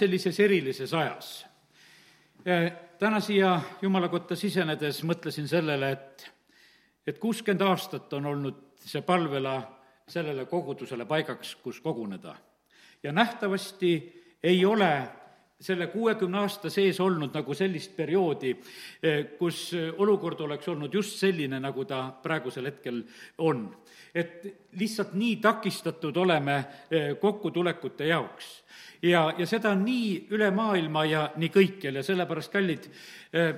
sellises erilises ajas. täna siia Jumala kotta sisenedes mõtlesin sellele, et, et kuuskümmend aastat on olnud see palvela sellele kogudusele paigaks, kus koguneda. ja nähtavasti ei ole selle kuuekümne aasta sees olnud nagu sellist perioodi, kus olukord oleks olnud just selline, nagu ta praegusel hetkel on. et lihtsalt nii takistatud oleme kokkutulekute jaoks ja, ja seda nii üle maailma ja nii kõikjal ja sellepärast, kallid, eh,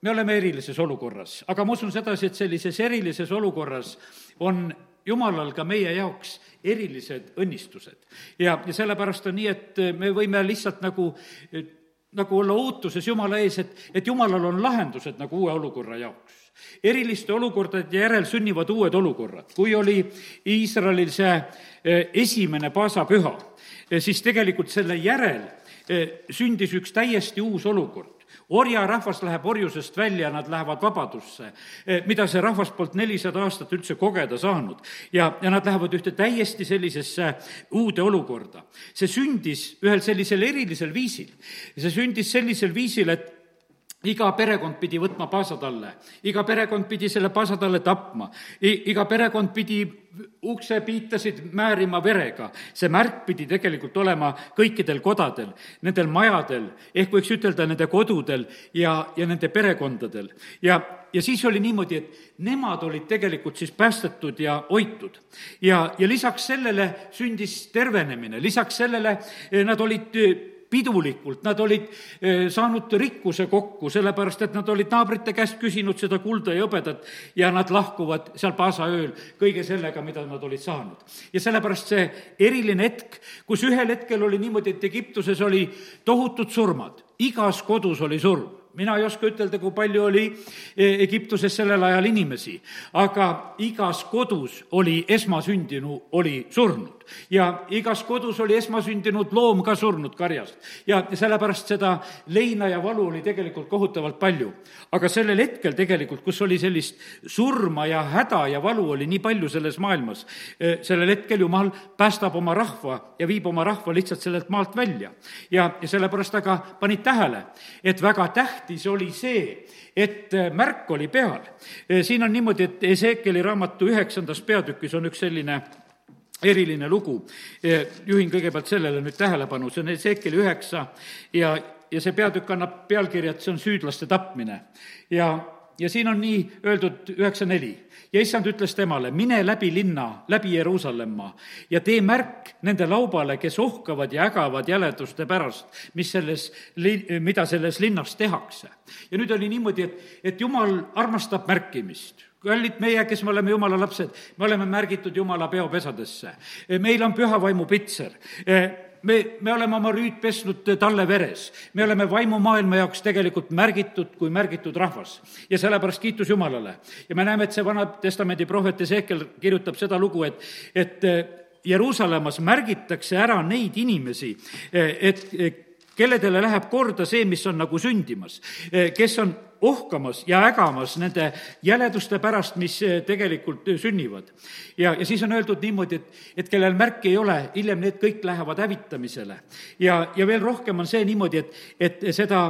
me oleme erilises olukorras, aga ma usun sedasi, et sellises erilises olukorras on jumalal ka meie jaoks erilised õnnistused. ja, ja sellepärast on nii, et me võime lihtsalt nagu nagu olla ootuses Jumala ees, et, et Jumalal on lahendused nagu uue olukorra jaoks. eriliste olukordade järel sünnivad uued olukorrad. kui oli Iisraelil see eh, esimene paasapüha, siis tegelikult selle järel eh, sündis üks täiesti uus olukord orjarahvas läheb orjusest välja, nad lähevad vabadusse, eh, mida see rahvas polnud nelisada aastat üldse kogeda saanud. ja, ja nad lähevad ühte täiesti sellisesse uude olukorda. see sündis ühel sellisel erilisel viisil. see sündis sellisel viisil, et iga perekond pidi võtma paasatalle, iga perekond pidi selle paasatalle tapma, iga perekond pidi uksepiitasid määrima verega. see märk pidi tegelikult olema kõikidel kodadel, nendel majadel, ehk võiks ütelda nende kodudel ja, ja nende perekondadel. ja, ja siis oli niimoodi, et nemad olid tegelikult siis päästetud ja hoitud. ja, ja lisaks sellele sündis tervenemine, lisaks sellele eh, nad olid eh, pidulikult, nad olid eh, saanud rikkuse kokku, sellepärast et nad olid naabrite käest küsinud seda kulda ja hõbedat ja nad lahkuvad seal paasaööl kõige sellega, mida nad olid saanud. ja sellepärast see eriline hetk, kus ühel hetkel oli niimoodi, et Egiptuses oli tohutud surmad, igas kodus oli surm mina ei oska ütelda, kui palju oli e, Egiptuses sellel ajal inimesi, aga igas kodus oli esmasündinu, oli surnud. Ja igas kodus oli esmasündinud loom ka surnud karjast. ja sellepärast seda leina ja valu oli tegelikult kohutavalt palju. aga sellel hetkel tegelikult, kus oli sellist surma ja häda ja valu oli nii palju selles maailmas, e, sellel hetkel Jumal päästab oma rahva ja viib oma rahva lihtsalt sellelt maalt välja. ja, ja sellepärast aga panid tähele, et väga tähtis oli see, et äh, märk oli peal. Äh, siin on niimoodi, et Ezekieli raamatu üheksandas peatükis on üks selline eriline lugu. Juhin kõigepealt sellele nüüd tähelepanu, see on Ezekieli üheksa ja, ja see peatükk annab pealkirja, et see on süüdlaste tapmine. ja ja siin on nii öeldud üheksa neli. ja issand ütles temale, mine läbi linna, läbi Jeruusalemma ja tee märk nende laubale, kes ohkavad ja ägavad jäleduste pärast, mis selles mida selles linnas tehakse. ja nüüd oli niimoodi, et, et jumal armastab märkimist kallid meie, kes me oleme jumala lapsed, me oleme märgitud jumala peopesadesse. meil on püha vaimu pitser me, me oleme oma rüüd pesnud talle veres. me oleme vaimumaailma jaoks tegelikult märgitud kui märgitud rahvas. ja sellepärast kiitus Jumalale. ja me näeme, et see Vana Testamendi prohvet Ezekiel kirjutab seda lugu, et, et eh, Jeruusalemmas märgitakse ära neid inimesi, eh, et kelledele läheb korda see, mis on nagu sündimas, eh, kes on ohkamas ja ägamas nende jäleduste pärast, mis eh, tegelikult eh, sünnivad. ja, ja siis on öeldud niimoodi, et, et kellel märki ei ole, hiljem need kõik lähevad hävitamisele. ja, ja veel rohkem on see niimoodi, et, et seda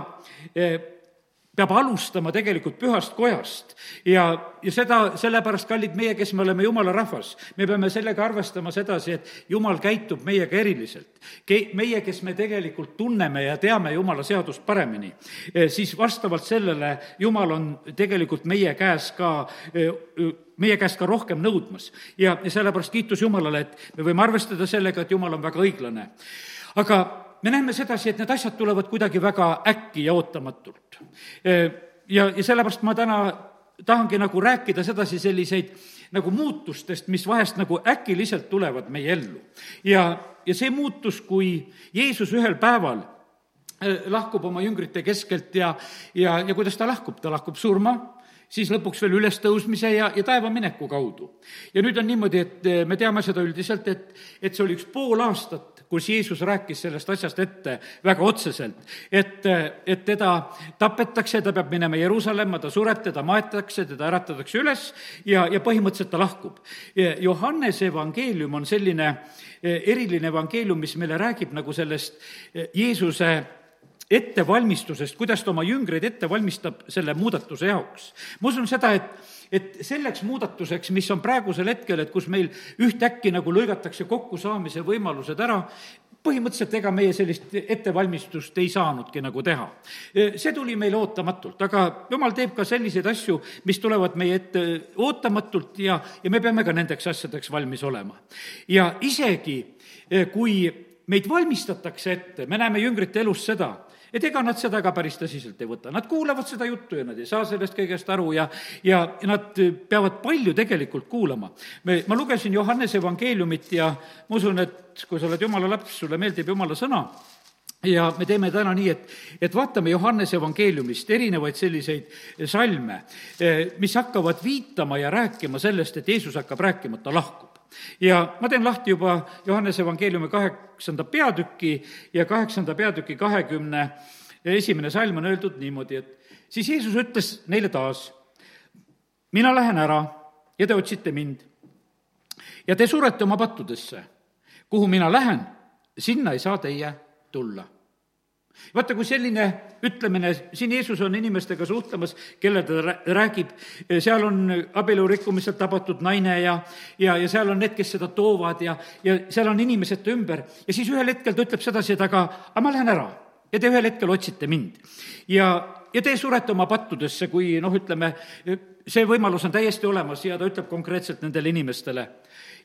peab alustama tegelikult pühast kojast. ja, ja seda sellepärast, kallid meie, kes me oleme jumala rahvas, me peame sellega arvestama sedasi, et jumal käitub meiega eriliselt. Ke-, meie, kes me tegelikult tunneme ja teame jumala seadust paremini, eh, siis vastavalt sellele jumal on tegelikult meie käes ka eh, meie käest ka rohkem nõudmas. ja, ja sellepärast kiitus Jumalale, et me võime arvestada sellega, et Jumal on väga õiglane. aga me näeme sedasi, et need asjad tulevad kuidagi väga äkki ja ootamatult. ja, ja sellepärast ma täna tahangi nagu rääkida sedasi selliseid nagu muutustest, mis vahest nagu äkiliselt tulevad meie ellu. ja, ja see muutus, kui Jeesus ühel päeval lahkub oma jüngrite keskelt ja, ja, ja kuidas ta lahkub, ta lahkub surma, siis lõpuks veel ülestõusmise ja, ja taevamineku kaudu. ja nüüd on niimoodi, et me teame seda üldiselt, et, et see oli üks pool aastat kus Jeesus rääkis sellest asjast ette väga otseselt, et, et teda tapetakse, ta peab minema Jeruusalemma, ta sureb, teda maetakse, teda äratatakse üles ja, ja põhimõtteliselt ta lahkub. Johannese evangeelium on selline eriline evangeelium, mis meile räägib nagu sellest Jeesuse ettevalmistusest, kuidas ta oma jüngreid ette valmistab selle muudatuse jaoks. ma usun seda, et et selleks muudatuseks, mis on praegusel hetkel, et kus meil ühtäkki nagu lõigatakse kokkusaamise võimalused ära, põhimõtteliselt ega meie sellist ettevalmistust ei saanudki nagu teha. see tuli meile ootamatult, aga jumal teeb ka selliseid asju, mis tulevad meie ette ootamatult ja, ja me peame ka nendeks asjadeks valmis olema. ja isegi, kui meid valmistatakse ette, me näeme jüngrite elus seda, et ega nad seda ka päris tõsiselt ei võta, nad kuulavad seda juttu ja nad ei saa sellest kõigest aru ja, ja nad peavad palju tegelikult kuulama. me, ma lugesin Johannese evangeeliumit ja ma usun, et kui sa oled jumala laps, sulle meeldib jumala sõna, ja me teeme täna nii, et, et vaatame Johannese evangeeliumist erinevaid selliseid salme, mis hakkavad viitama ja rääkima sellest, et Jeesus hakkab rääkima, et ta lahkub ja ma teen lahti juba Johannese evangeeliumi kaheksanda peatüki ja kaheksanda peatüki kahekümne esimene salm on öeldud niimoodi, et siis Jeesus ütles neile taas, mina lähen ära ja te otsite mind. ja te surete oma pattudesse. kuhu mina lähen, sinna ei saa teie tulla vaata, kui selline ütlemine, siin Jeesus on inimestega suhtlemas, kelle ta räägib, seal on abielu rikkumiselt tabatud naine ja, ja, ja seal on need, kes seda toovad ja, ja seal on inimesed ta ümber ja siis ühel hetkel ta ütleb sedasi, et aga, aga ma lähen ära ja te ühel hetkel otsite mind. ja, ja te surete oma pattudesse, kui noh, ütleme, see võimalus on täiesti olemas ja ta ütleb konkreetselt nendele inimestele.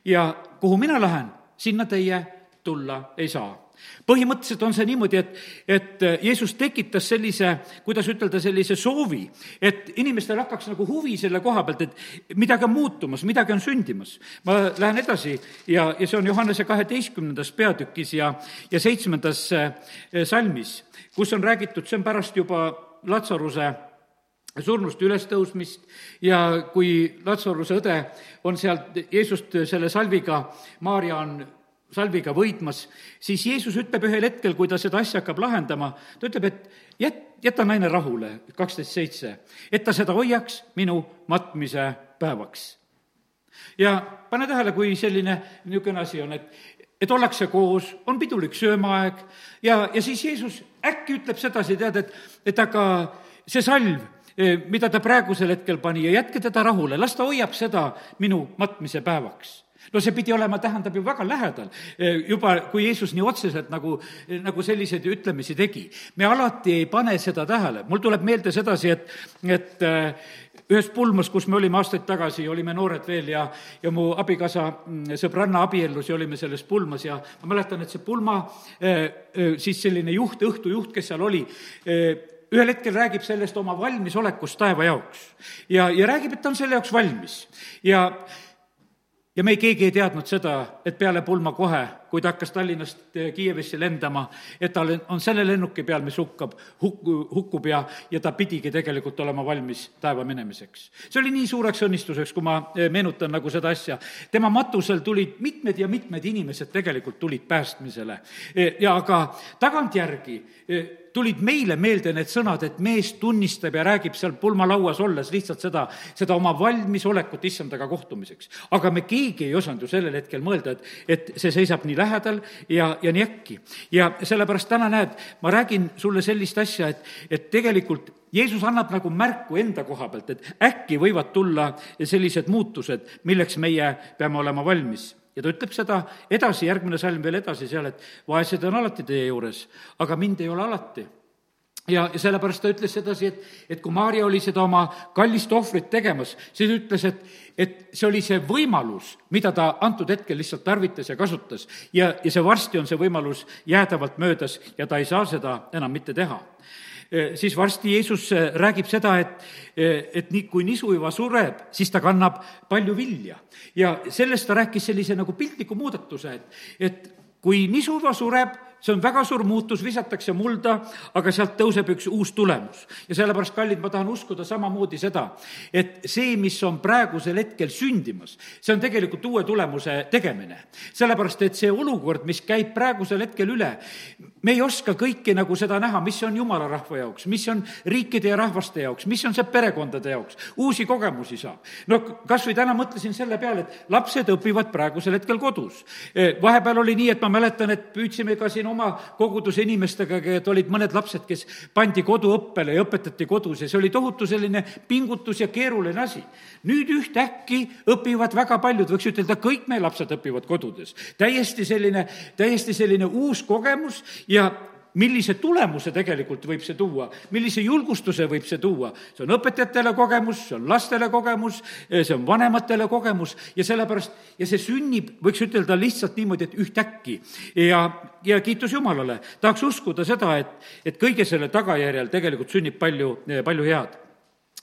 ja kuhu mina lähen, sinna teie tulla ei saa põhimõtteliselt on see niimoodi, et, et Jeesus tekitas sellise, kuidas ütelda, sellise soovi, et inimestel hakkaks nagu huvi selle koha pealt, et midagi on muutumas, midagi on sündimas. ma lähen edasi ja, ja see on Johannese kaheteistkümnendas peatükis ja, ja seitsmendas eh, salmis, kus on räägitud, see on pärast juba Latsaruse surnuste ülestõusmist ja kui Latsaruse õde on sealt Jeesust selle salviga, Maarja on salviga võitmas, siis Jeesus ütleb ühel hetkel, kui ta seda asja hakkab lahendama, ta ütleb, et jät-, jäta naine rahule, kaksteist seitse, et ta seda hoiaks minu matmise päevaks. ja pane tähele, kui selline niisugune asi on, et, et ollakse koos, on pidulik söömaaeg ja, ja siis Jeesus äkki ütleb sedasi, tead, et, et aga see salv, eh, mida ta praegusel hetkel pani ja jätke teda rahule, las ta hoiab seda minu matmise päevaks no see pidi olema, tähendab ju väga lähedal, eh, juba kui Jeesus nii otseselt nagu, eh, nagu selliseid ütlemisi tegi. me alati ei pane seda tähele, mul tuleb meelde sedasi, et, et eh, ühes pulmas, kus me olime aastaid tagasi, olime noored veel ja, ja mu abikaasa mm, sõbranna abiellus ja olime selles pulmas ja ma mäletan, et see pulma siis selline juht, õhtujuht, kes seal oli, ühel hetkel räägib sellest oma valmisolekust taeva jaoks. ja, ja räägib, et ta on selle jaoks valmis. ja ja me keegi ei teadnud seda, et peale pulma kohe, kui ta hakkas Tallinnast eh, Kiievisse lendama, et tal on selle lennuki peal, mis hukkab, hukku, hukkub ja, ja ta pidigi tegelikult olema valmis taeva minemiseks. see oli nii suureks õnnistuseks, kui ma eh, meenutan nagu seda asja. tema matusel tulid mitmed ja mitmed inimesed tegelikult tulid päästmisele eh, ja aga tagantjärgi tulid meile meelde need sõnad, et mees tunnistab ja räägib seal pulmalauas olles lihtsalt seda, seda oma valmisolekut issandaga kohtumiseks. aga me keegi ei osanud ju sellel hetkel mõelda, et, et see seisab nii lähedal ja, ja nii äkki. ja sellepärast täna näed, ma räägin sulle sellist asja, et, et tegelikult Jeesus annab nagu märku enda koha pealt, et äkki võivad tulla sellised muutused, milleks meie peame olema valmis ja ta ütleb seda edasi, järgmine salm veel edasi seal, et vaesed on alati teie juures, aga mind ei ole alati ja, sellepärast ta ütles sedasi, et, et kui Maarja oli seda oma kallist ohvrit tegemas, siis ütles, et, et see oli see võimalus, mida ta antud hetkel lihtsalt tarvitas ja kasutas. ja, ja see varsti on see võimalus jäädavalt möödas ja ta ei saa seda enam mitte teha Eh, siis varsti Jeesus eh, räägib seda, et, eh, et nii, kui nisu juba sureb, siis ta kannab palju vilja. ja sellest ta rääkis sellise nagu piltliku muudatuse, et, et kui nisu juba sureb, see on väga suur muutus, visatakse mulda, aga sealt tõuseb üks uus tulemus. ja sellepärast, kallid, ma tahan uskuda samamoodi seda, et see, mis on praegusel hetkel sündimas, see on tegelikult uue tulemuse tegemine. sellepärast, et see olukord, mis käib praegusel hetkel üle, me ei oska kõike nagu seda näha, mis on jumala rahva jaoks, mis on riikide ja rahvaste jaoks, mis on see perekondade jaoks, uusi kogemusi saab. no kas või täna mõtlesin selle peale, et lapsed õpivad praegusel hetkel kodus. vahepeal oli nii, et ma mäletan, et püüdsime ka siin oma koguduse inimestega, et olid mõned lapsed, kes pandi koduõppele ja õpetati kodus ja see oli tohutu selline pingutus ja keeruline asi. nüüd ühtäkki õpivad väga paljud, võiks ütelda, kõik meie lapsed õpivad kodudes. täiesti selline, täiesti selline uus kogemus ja millise tulemuse tegelikult võib see tuua, millise julgustuse võib see tuua. see on õpetajatele kogemus, see on lastele kogemus, see on vanematele kogemus ja sellepärast, ja see sünnib, võiks ütelda lihtsalt niimoodi, et ühtäkki. ja, ja kiitus Jumalale, tahaks uskuda seda, et, et kõige selle tagajärjel tegelikult sünnib palju, palju head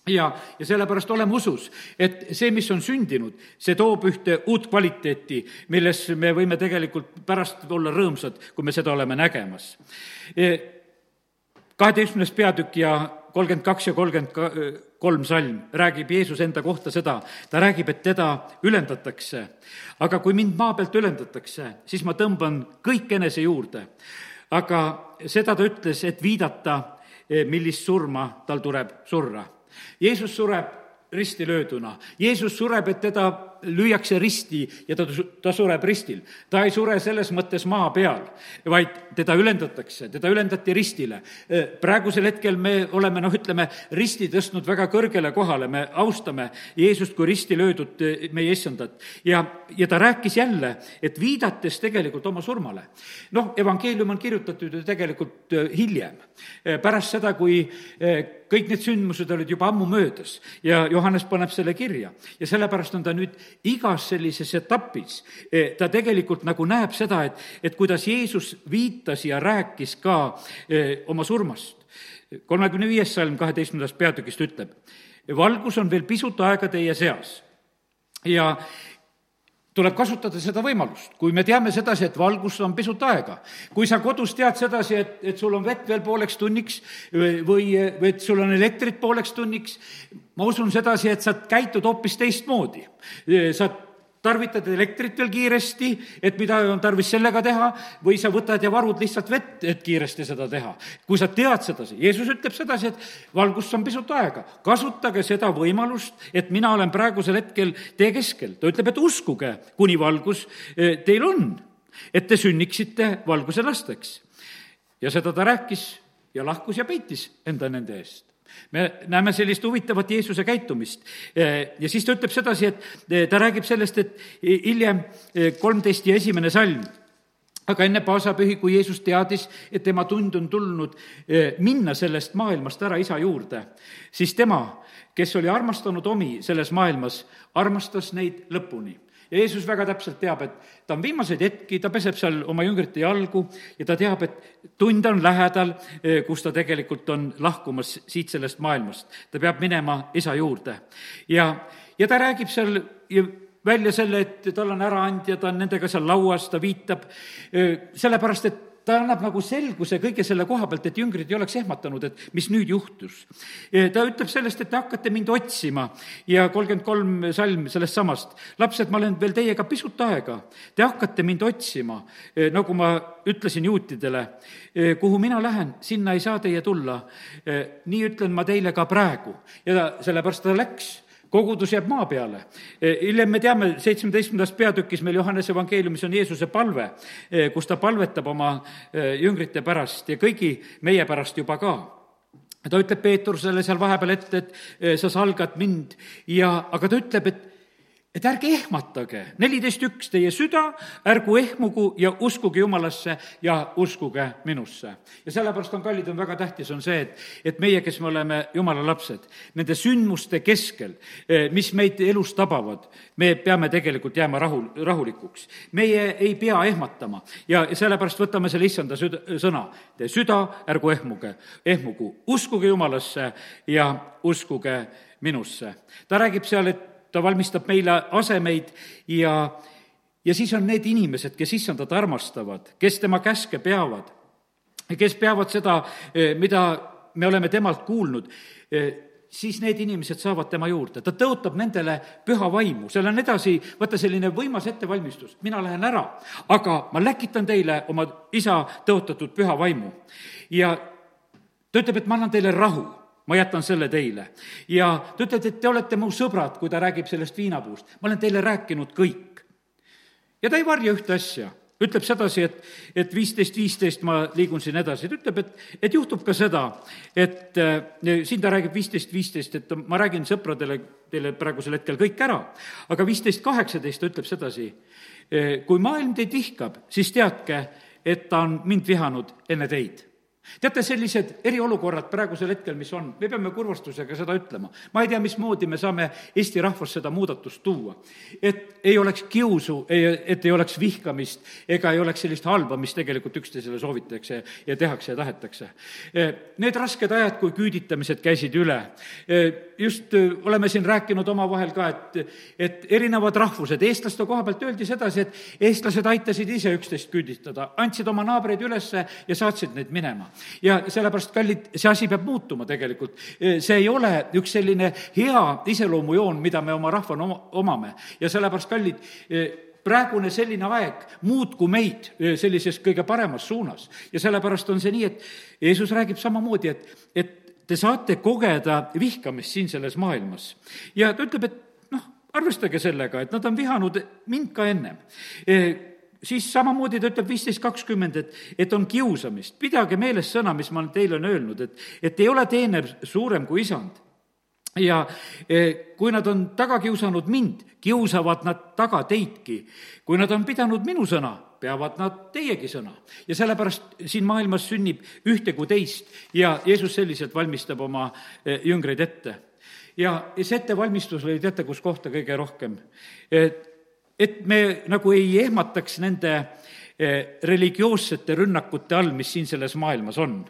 ja, ja sellepärast oleme usus, et see, mis on sündinud, see toob ühte uut kvaliteeti, milles me võime tegelikult pärast olla rõõmsad, kui me seda oleme nägemas. E, kaheteistkümnes peatükk ja kolmkümmend kaks ja kolmkümmend kolm salm räägib Jeesus enda kohta seda, ta räägib, et teda ülendatakse. aga kui mind maa pealt ülendatakse, siis ma tõmban kõik enese juurde. aga seda ta ütles, et viidata, e, millist surma tal tuleb surra Jeesus sureb risti lööduna. Jeesus sureb, et teda lüüakse risti ja ta, ta sureb ristil. ta ei sure selles mõttes maa peal, vaid teda ülendatakse, teda ülendati ristile. praegusel hetkel me oleme, noh, ütleme, risti tõstnud väga kõrgele kohale, me austame Jeesust kui risti löödud meie issandat. ja, ja ta rääkis jälle, et viidates tegelikult oma surmale. noh, evangeelium on kirjutatud ju tegelikult hiljem, pärast seda, kui kõik need sündmused olid juba ammu möödas ja Johannes paneb selle kirja ja sellepärast on ta nüüd igas sellises etapis eh, ta tegelikult nagu näeb seda, et, et kuidas Jeesus viitas ja rääkis ka eh, oma surmast. kolmekümne viies salm kaheteistkümnendast peatükist ütleb, valgus on veel pisut aega teie seas ja tuleb kasutada seda võimalust, kui me teame sedasi, et valgus on pisut aega. kui sa kodus tead sedasi, et, et sul on vett veel pooleks tunniks või, või et sul on elektrit pooleks tunniks, ma usun sedasi, et sa käitud hoopis teistmoodi. sa tarvitad elektrit veel kiiresti, et mida on tarvis sellega teha, või sa võtad ja varud lihtsalt vett, et kiiresti seda teha. kui sa tead sedasi, Jeesus ütleb sedasi, et valgust on pisut aega, kasutage seda võimalust, et mina olen praegusel hetkel teie keskel. ta ütleb, et uskuge, kuni valgus eh, teil on, et te sünniksite valguse lasteks. ja seda ta rääkis ja lahkus ja peitis enda nende eest me näeme sellist huvitavat Jeesuse käitumist. ja siis ta ütleb sedasi, et eh, ta räägib sellest, et hiljem eh, kolmteist ja esimene salm aga enne paasapühi, kui Jeesus teadis, et tema tund on tulnud eh, minna sellest maailmast ära isa juurde, siis tema, kes oli armastanud omi selles maailmas, armastas neid lõpuni ja Jeesus väga täpselt teab, et ta on viimaseid hetki, ta peseb seal oma jüngrite jalgu ja ta teab, et tund on lähedal, eh, kus ta tegelikult on lahkumas siit sellest maailmast. ta peab minema isa juurde. ja, ja ta räägib seal välja selle, et tal on äraandja, ta on nendega seal lauas, ta viitab, eh, sellepärast et ta annab nagu selguse kõige selle koha pealt, et jüngrid ei oleks ehmatanud, et mis nüüd juhtus. ta ütleb sellest, et te hakkate mind otsima ja kolmkümmend kolm salm sellest samast. lapsed, ma olen veel teiega pisut aega, te hakkate mind otsima, nagu ma ütlesin juutidele, kuhu mina lähen, sinna ei saa teie tulla. nii ütlen ma teile ka praegu ja sellepärast ta läks kogudus jääb maa peale. Hiljem me teame, seitsmeteistkümnendas peatükis meil Johannese evangeeliumis on Jeesuse palve, kus ta palvetab oma e, jüngrite pärast ja kõigi meie pärast juba ka ta ütleb Peetrusele seal vahepeal ette, et sa salgad mind ja, aga ta ütleb, et et ärge ehmatage, neliteist üks, teie süda ärgu ehmugu ja uskuge Jumalasse ja uskuge minusse. ja sellepärast on, kallid, on väga tähtis, on see, et, et meie, kes me oleme Jumala lapsed, nende sündmuste keskel, eh, mis meid elus tabavad, me peame tegelikult jääma rahul, rahulikuks. meie ei pea ehmatama ja sellepärast võtame selle issanda süda, sõna. Te süda ärgu ehmuge, ehmugu, uskuge Jumalasse ja uskuge minusse. ta räägib seal, et ta valmistab meile asemeid ja ja siis on need inimesed, kes issandat armastavad, kes tema käske peavad, kes peavad seda, mida me oleme temalt kuulnud, siis need inimesed saavad tema juurde, ta tõotab nendele püha vaimu, seal on edasi, vaata selline võimas ettevalmistus, mina lähen ära, aga ma läkitan teile oma isa tõotatud püha vaimu. ja ta ütleb, et ma annan teile rahu ma jätan selle teile. ja ta ütleb, et te olete mu sõbrad, kui ta räägib sellest viinapuust. ma olen teile rääkinud kõik. ja ta ei varja ühte asja ütleb sedasi, et, et viisteist, viisteist ma liigun siin edasi, ta ütleb, et, et juhtub ka seda, et äh, siin ta räägib viisteist, viisteist, et ma räägin sõpradele teile praegusel hetkel kõik ära, aga viisteist, kaheksateist ta ütleb sedasi, kui maailm teid vihkab, siis teadke, et ta on mind vihanud enne teid teate, sellised eriolukorrad praegusel hetkel, mis on, me peame kurvastusega seda ütlema. ma ei tea, mismoodi me saame Eesti rahvas seda muudatust tuua. et ei oleks kiusu, et ei oleks vihkamist ega ei oleks sellist halba, mis tegelikult üksteisele soovitakse ja tehakse ja tahetakse. Need rasked ajad, kui küüditamised käisid üle, just oleme siin rääkinud omavahel ka, et, et erinevad rahvused, eestlaste koha pealt öeldi sedasi, et eestlased aitasid ise üksteist küüditada, andsid oma naabreid üles ja saatsid neid minema ja sellepärast, kallid, see asi peab muutuma tegelikult. see ei ole üks selline hea iseloomujoon, mida me oma rahvana oma, omame ja sellepärast, kallid, praegune selline aeg muutku meid sellises kõige paremas suunas. ja sellepärast on see nii, et Jeesus räägib samamoodi, et, et te saate kogeda vihkamist siin selles maailmas. ja ta ütleb, et noh, arvestage sellega, et nad on vihanud mind ka ennem siis samamoodi ta ütleb viisteist kakskümmend, et, et on kiusamist. pidage meeles sõna, mis ma teile olen öelnud, et, et ei ole teener suurem kui isand. ja e, kui nad on taga kiusanud mind, kiusavad nad taga teidki. kui nad on pidanud minu sõna, peavad nad teiegi sõna. ja sellepärast siin maailmas sünnib ühte kui teist ja Jeesus selliselt valmistab oma e, jüngreid ette ja see ettevalmistus oli teate, kus kohta kõige rohkem? et et me nagu ei ehmataks nende eh, religioossete rünnakute all, mis siin selles maailmas on.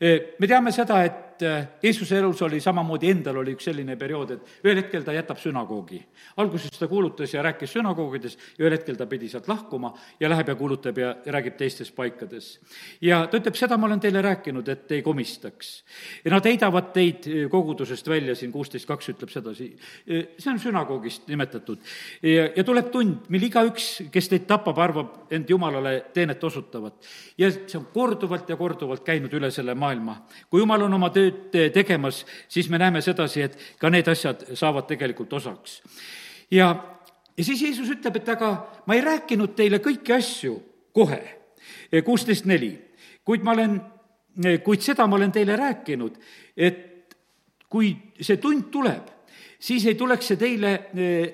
Eh, me teame seda, et et äh, Jeesuse elus oli samamoodi, endal oli üks selline periood, et ühel hetkel ta jätab sünagoogi. alguses ta kuulutas ja rääkis sünagoogides ja ühel hetkel ta pidi sealt lahkuma ja läheb ja kuulutab ja räägib teistes paikades. ja ta ütleb, seda ma olen teile rääkinud, et ei komistaks. nad heidavad teid äh, kogudusest välja, siin kuusteist kaks ütleb sedasi, äh, see on sünagoogist nimetatud. ja, ja tuleb tund, mil igaüks, kes teid tapab, arvab end Jumalale teenet osutavat. ja see on korduvalt ja korduvalt käinud üle selle maailma. kui Jumal on oma töö tööd tegemas, siis me näeme sedasi, et ka need asjad saavad tegelikult osaks. ja, ja siis Jeesus ütleb, et aga ma ei rääkinud teile kõiki asju kohe, kuusteist neli, kuid ma olen, kuid seda ma olen teile rääkinud, et kui see tund tuleb, siis ei tuleks see teile,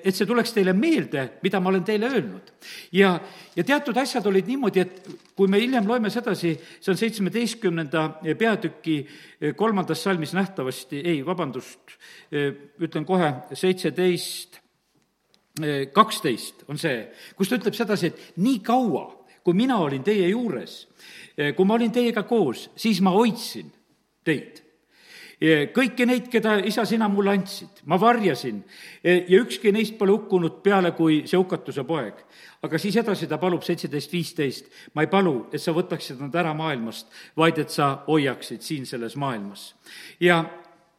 et see tuleks teile meelde, mida ma olen teile öelnud. ja, ja teatud asjad olid niimoodi, et kui me hiljem loeme sedasi, see on seitsmeteistkümnenda peatüki kolmandas salmis nähtavasti, ei, vabandust, ütlen kohe, seitseteist, kaksteist on see, kus ta ütleb sedasi, et nii kaua, kui mina olin teie juures, kui ma olin teiega koos, siis ma hoidsin teid kõiki neid, keda isa, sina mulle andsid, ma varjasin ja ükski neist pole hukkunud peale kui see hukatuse poeg. aga siis edasi ta palub seitseteist, viisteist, ma ei palu, et sa võtaksid nad ära maailmast, vaid et sa hoiaksid siin selles maailmas. ja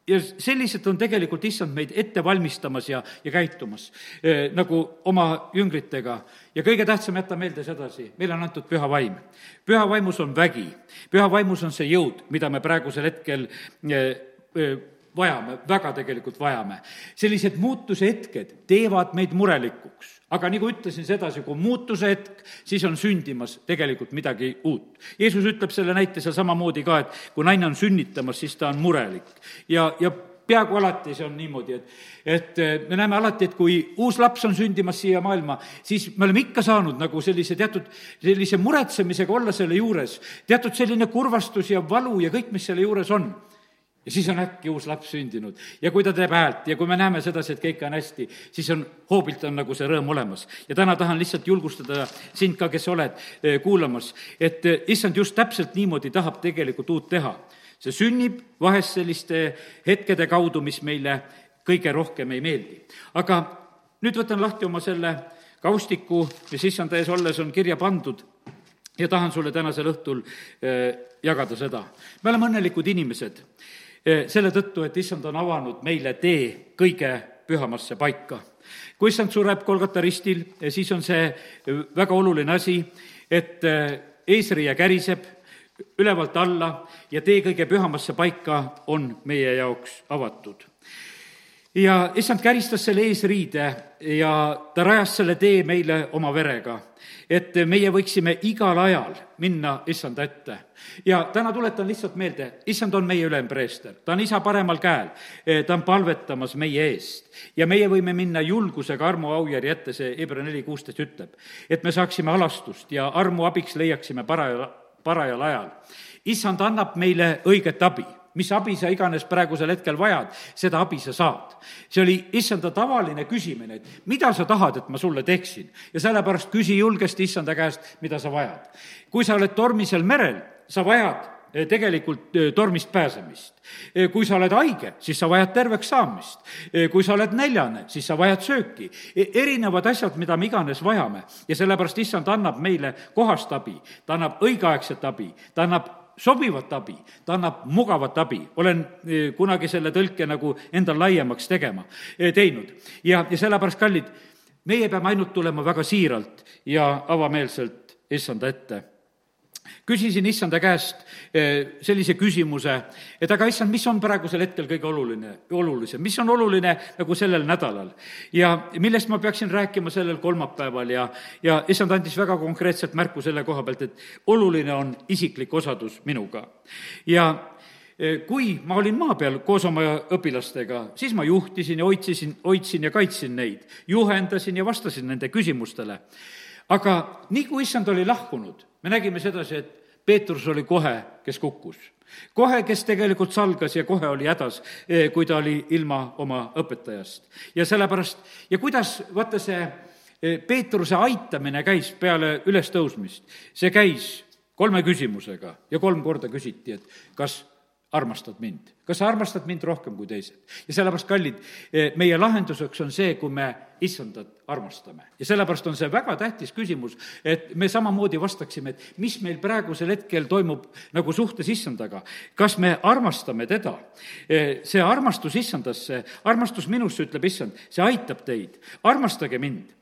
ja selliselt on tegelikult issand meid ette valmistamas ja, ja käitumas e, nagu oma jüngritega. ja kõige tähtsam, jäta meelde sedasi, meile on antud püha vaim. püha vaimus on vägi, püha vaimus on see jõud, mida me praegusel hetkel e, vajame, väga tegelikult vajame. sellised muutuse hetked teevad meid murelikuks. aga nagu ütlesin sedasi, kui muutuse hetk, siis on sündimas tegelikult midagi uut. Jeesus ütleb selle näite seal samamoodi ka, et kui naine on sünnitamas, siis ta on murelik. ja, ja peaaegu alati see on niimoodi, et, et me näeme alati, et kui uus laps on sündimas siia maailma, siis me oleme ikka saanud nagu sellise teatud, sellise muretsemisega olla selle juures, teatud selline kurvastus ja valu ja kõik, mis selle juures on ja siis on äkki uus laps sündinud ja kui ta teeb häält ja kui me näeme sedasi, et kõik on hästi, siis on, hoobilt on nagu see rõõm olemas. ja täna tahan lihtsalt julgustada sind ka, kes oled eh, kuulamas, et eh, issand just täpselt niimoodi tahab tegelikult uut teha. see sünnib vahest selliste hetkede kaudu, mis meile kõige rohkem ei meeldi. aga nüüd võtan lahti oma selle kaustiku, mis issanda ees olles on kirja pandud ja tahan sulle tänasel õhtul jagada seda. me oleme õnnelikud inimesed selle tõttu, et issand on avanud meile tee kõige pühamasse paika. kui issand sureb Kolgata ristil, siis on see väga oluline asi, et eesriie käriseb ülevalt alla ja tee kõige pühamasse paika on meie jaoks avatud ja issand käristas selle eesriide ja ta rajas selle tee meile oma verega, et meie võiksime igal ajal minna issanda ette. ja täna tuletan lihtsalt meelde, issand on meie ülempreester, ta on isa paremal käel, ta on palvetamas meie eest ja meie võime minna julgusega armu aujärje ette, see Hebra neli kuusteist ütleb, et me saaksime halastust ja armu abiks leiaksime parajal, parajal ajal. issand annab meile õiget abi mis abi sa iganes praegusel hetkel vajad, seda abi sa saad. see oli issanda tavaline küsimine, et mida sa tahad, et ma sulle teeksin. ja sellepärast küsi julgesti issanda käest, mida sa vajad. kui sa oled tormisel merel, sa vajad eh, tegelikult eh, tormist pääsemist. Eh, kui sa oled haige, siis sa vajad terveks saamist. kui sa oled näljane, siis sa vajad sööki. E, erinevad asjad, mida me iganes vajame ja sellepärast issand annab meile kohast abi, ta annab õigeaegset abi, ta annab sobivat abi, ta annab mugavat abi. olen eh, kunagi selle tõlke nagu endal laiemaks tegema, eh, teinud. ja, ja sellepärast, kallid, meie peame ainult tulema väga siiralt ja avameelselt issanda ette küsisin issanda käest eh, sellise küsimuse, et aga issand, mis on praegusel hetkel kõige oluline, olulisem, mis on oluline nagu sellel nädalal? ja millest ma peaksin rääkima sellel kolmapäeval ja, ja issand andis väga konkreetselt märku selle koha pealt, et oluline on isiklik osadus minuga. ja eh, kui ma olin maa peal koos oma õpilastega, siis ma juhtisin ja hoidsin, hoidsin ja kaitsin neid, juhendasin ja vastasin nende küsimustele. Aga nii kui issand oli lahkunud me nägime sedasi, et Peetrus oli kohe, kes kukkus. kohe, kes tegelikult salgas ja kohe oli hädas, eh, kui ta oli ilma oma õpetajast. ja sellepärast, ja kuidas, vaata see eh, Peetruse aitamine käis peale ülestõusmist, see käis kolme küsimusega ja kolm korda küsiti, et kas armastad mind? kas sa armastad mind rohkem kui teised? ja sellepärast, kallid, eh, meie lahenduseks on see, kui me issandat armastame. ja sellepärast on see väga tähtis küsimus, et me samamoodi vastaksime, et mis meil praegusel hetkel toimub nagu suhtes issandaga. kas me armastame teda? Eh, see armastus issandasse, armastus minusse, ütleb issand, see aitab teid. armastage mind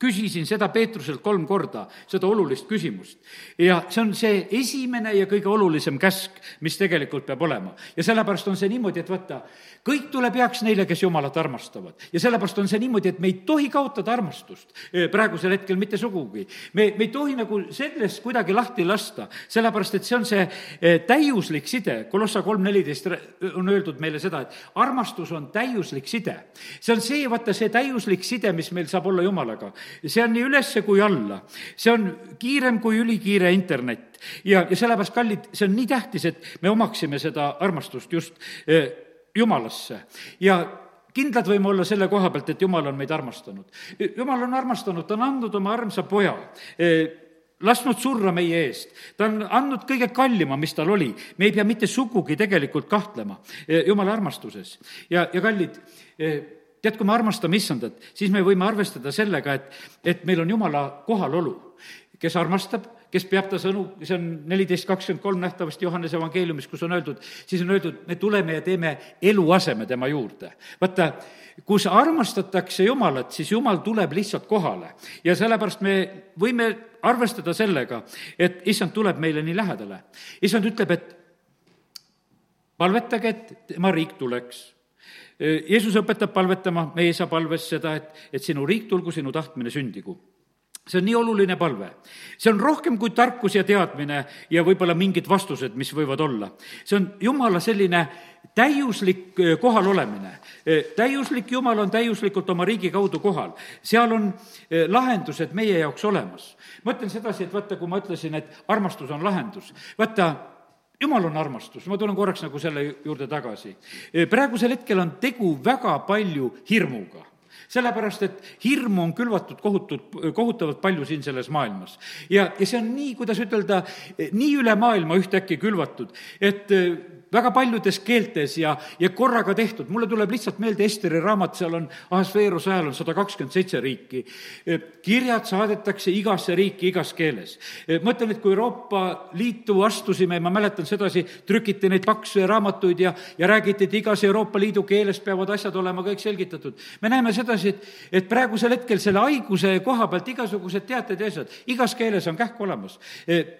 küsisin seda Peetruselt kolm korda, seda olulist küsimust. ja see on see esimene ja kõige olulisem käsk, mis tegelikult peab olema. ja sellepärast on see niimoodi, et vaata, kõik tuleb heaks neile, kes Jumalat armastavad. ja sellepärast on see niimoodi, et me ei tohi kaotada armastust eh, praegusel hetkel mitte sugugi. me, me ei tohi nagu sellest kuidagi lahti lasta, sellepärast et see on see eh, täiuslik side, Kolossa kolm neliteist on öeldud meile seda, et armastus on täiuslik side. see on see, vaata, see täiuslik side, mis meil saab olla Jumalaga see on nii ülesse kui alla. see on kiirem kui ülikiire internet. ja, ja sellepärast, kallid, see on nii tähtis, et me omaksime seda armastust just eh, Jumalasse ja kindlad võime olla selle koha pealt, et Jumal on meid armastanud. Jumal on armastanud, ta on andnud oma armsa poja eh, lasknud surra meie eest, ta on andnud kõige kallima, mis tal oli. me ei pea mitte sugugi tegelikult kahtlema Jumala armastuses. ja, ja kallid, tead, kui me armastame issandat, siis me võime arvestada sellega, et, et meil on Jumala kohalolu. kes armastab, kes peab ta sõnu, see on neliteist kakskümmend kolm nähtavasti Johannese evangeeliumis, kus on öeldud, siis on öeldud, me tuleme ja teeme eluaseme tema juurde. vaata, kus armastatakse Jumalat, siis Jumal tuleb lihtsalt kohale ja sellepärast me võime arvestada sellega, et issand tuleb meile nii lähedale. issand ütleb, et palvetage, et tema riik tuleks Jeesus õpetab palvetama meie isa palves seda, et, et sinu riik tulgu, sinu tahtmine sündigu see on nii oluline palve. see on rohkem kui tarkus ja teadmine ja võib-olla mingid vastused, mis võivad olla. see on Jumala selline täiuslik kohalolemine. täiuslik Jumal on täiuslikult oma riigi kaudu kohal. seal on lahendused meie jaoks olemas. ma ütlen sedasi, et vaata, kui ma ütlesin, et armastus on lahendus, vaata, jumal on armastus, ma tulen korraks nagu selle juurde tagasi. praegusel hetkel on tegu väga palju hirmuga sellepärast, et hirmu on külvatud kohutut, kohutavalt palju siin selles maailmas. ja, ja see on nii, kuidas ütelda, nii üle maailma ühtäkki külvatud, et väga paljudes keeltes ja, ja korraga tehtud, mulle tuleb lihtsalt meelde Esteri raamat, seal on Ahasveeruse ajal on sada kakskümmend seitse riiki. kirjad saadetakse igasse riiki igas keeles. ma ütlen, et kui Euroopa Liitu astusime, ma mäletan sedasi, trükiti neid pakse raamatuid ja, ja räägiti, et igas Euroopa Liidu keeles peavad asjad olema kõik selgitatud. me näeme sedasi, et, et praegusel hetkel selle haiguse koha pealt igasugused teated ja asjad, igas keeles on kähk olemas.